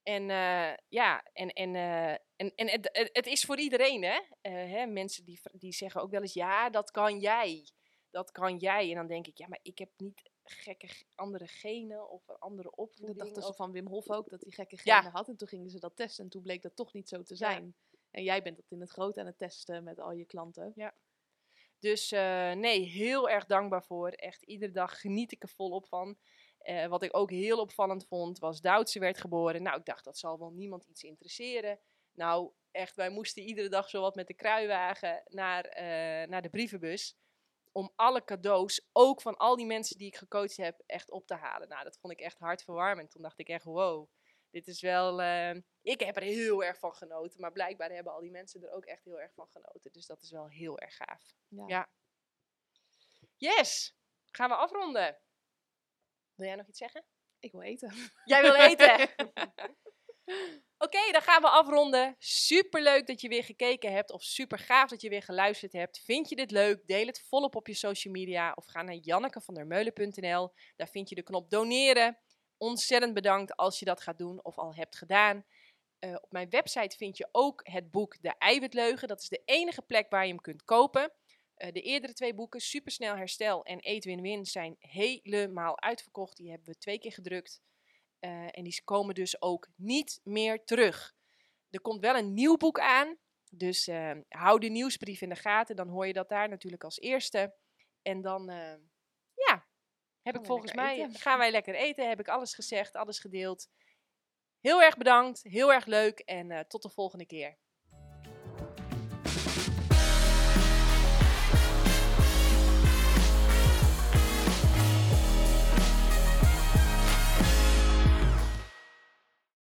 En eh, ja, en, en, eh, en, en het, het, is voor iedereen, hè? Eh, hè? Mensen die, die zeggen ook wel eens, ja, dat kan jij. Dat kan jij. En dan denk ik, ja, maar ik heb niet gekke andere genen of een andere Dat opvoeding. dachten ze van Wim Hof ook, dat hij gekke Ja. genen had. En toen gingen ze dat testen en toen bleek dat toch niet zo te Ja. zijn. En jij bent dat in het groot aan het testen met al je klanten. Dus eh, nee, heel erg dankbaar voor. Echt iedere dag geniet ik er volop van. Eh, wat ik ook heel opvallend vond, was Duitse werd geboren. Nou, ik dacht, dat zal wel niemand iets interesseren. Nou, echt, wij moesten iedere dag zo wat met de kruiwagen naar, eh, naar de brievenbus. Om alle cadeaus, ook van al die mensen die ik gecoacht heb, echt op te halen. Nou, dat vond ik echt hartverwarmend. Toen dacht ik echt, wow, dit is wel... eh, ik heb er heel erg van genoten. Maar blijkbaar hebben al die mensen er ook echt heel erg van genoten. Dus dat is wel heel erg gaaf. Ja. Ja. Yes, gaan we afronden. Wil jij nog iets zeggen? Ik wil eten. Jij wil eten. Oké, dan gaan we afronden. Super leuk dat je weer gekeken hebt of super gaaf dat je weer geluisterd hebt. Vind je dit leuk? Deel het volop op je social media of ga naar jannekevandermeulen.nl. Daar vind je de knop doneren. Ontzettend bedankt als je dat gaat doen of al hebt gedaan. Uh, op mijn website vind je ook het boek De Eiwitleugen. Dat is de enige plek waar je hem kunt kopen. Uh, de eerdere twee boeken, Supersnel Herstel en Eet Win Win, zijn helemaal uitverkocht. Die hebben we twee keer gedrukt. Uh, en die komen dus ook niet meer terug. Er komt wel een nieuw boek aan. Dus hou de nieuwsbrief in de gaten. Dan hoor je dat daar natuurlijk als eerste. En dan, ja, heb ik volgens mij, eten. gaan wij lekker eten. Heb ik alles gezegd, alles gedeeld. Heel erg bedankt, heel erg leuk en uh, tot de volgende keer.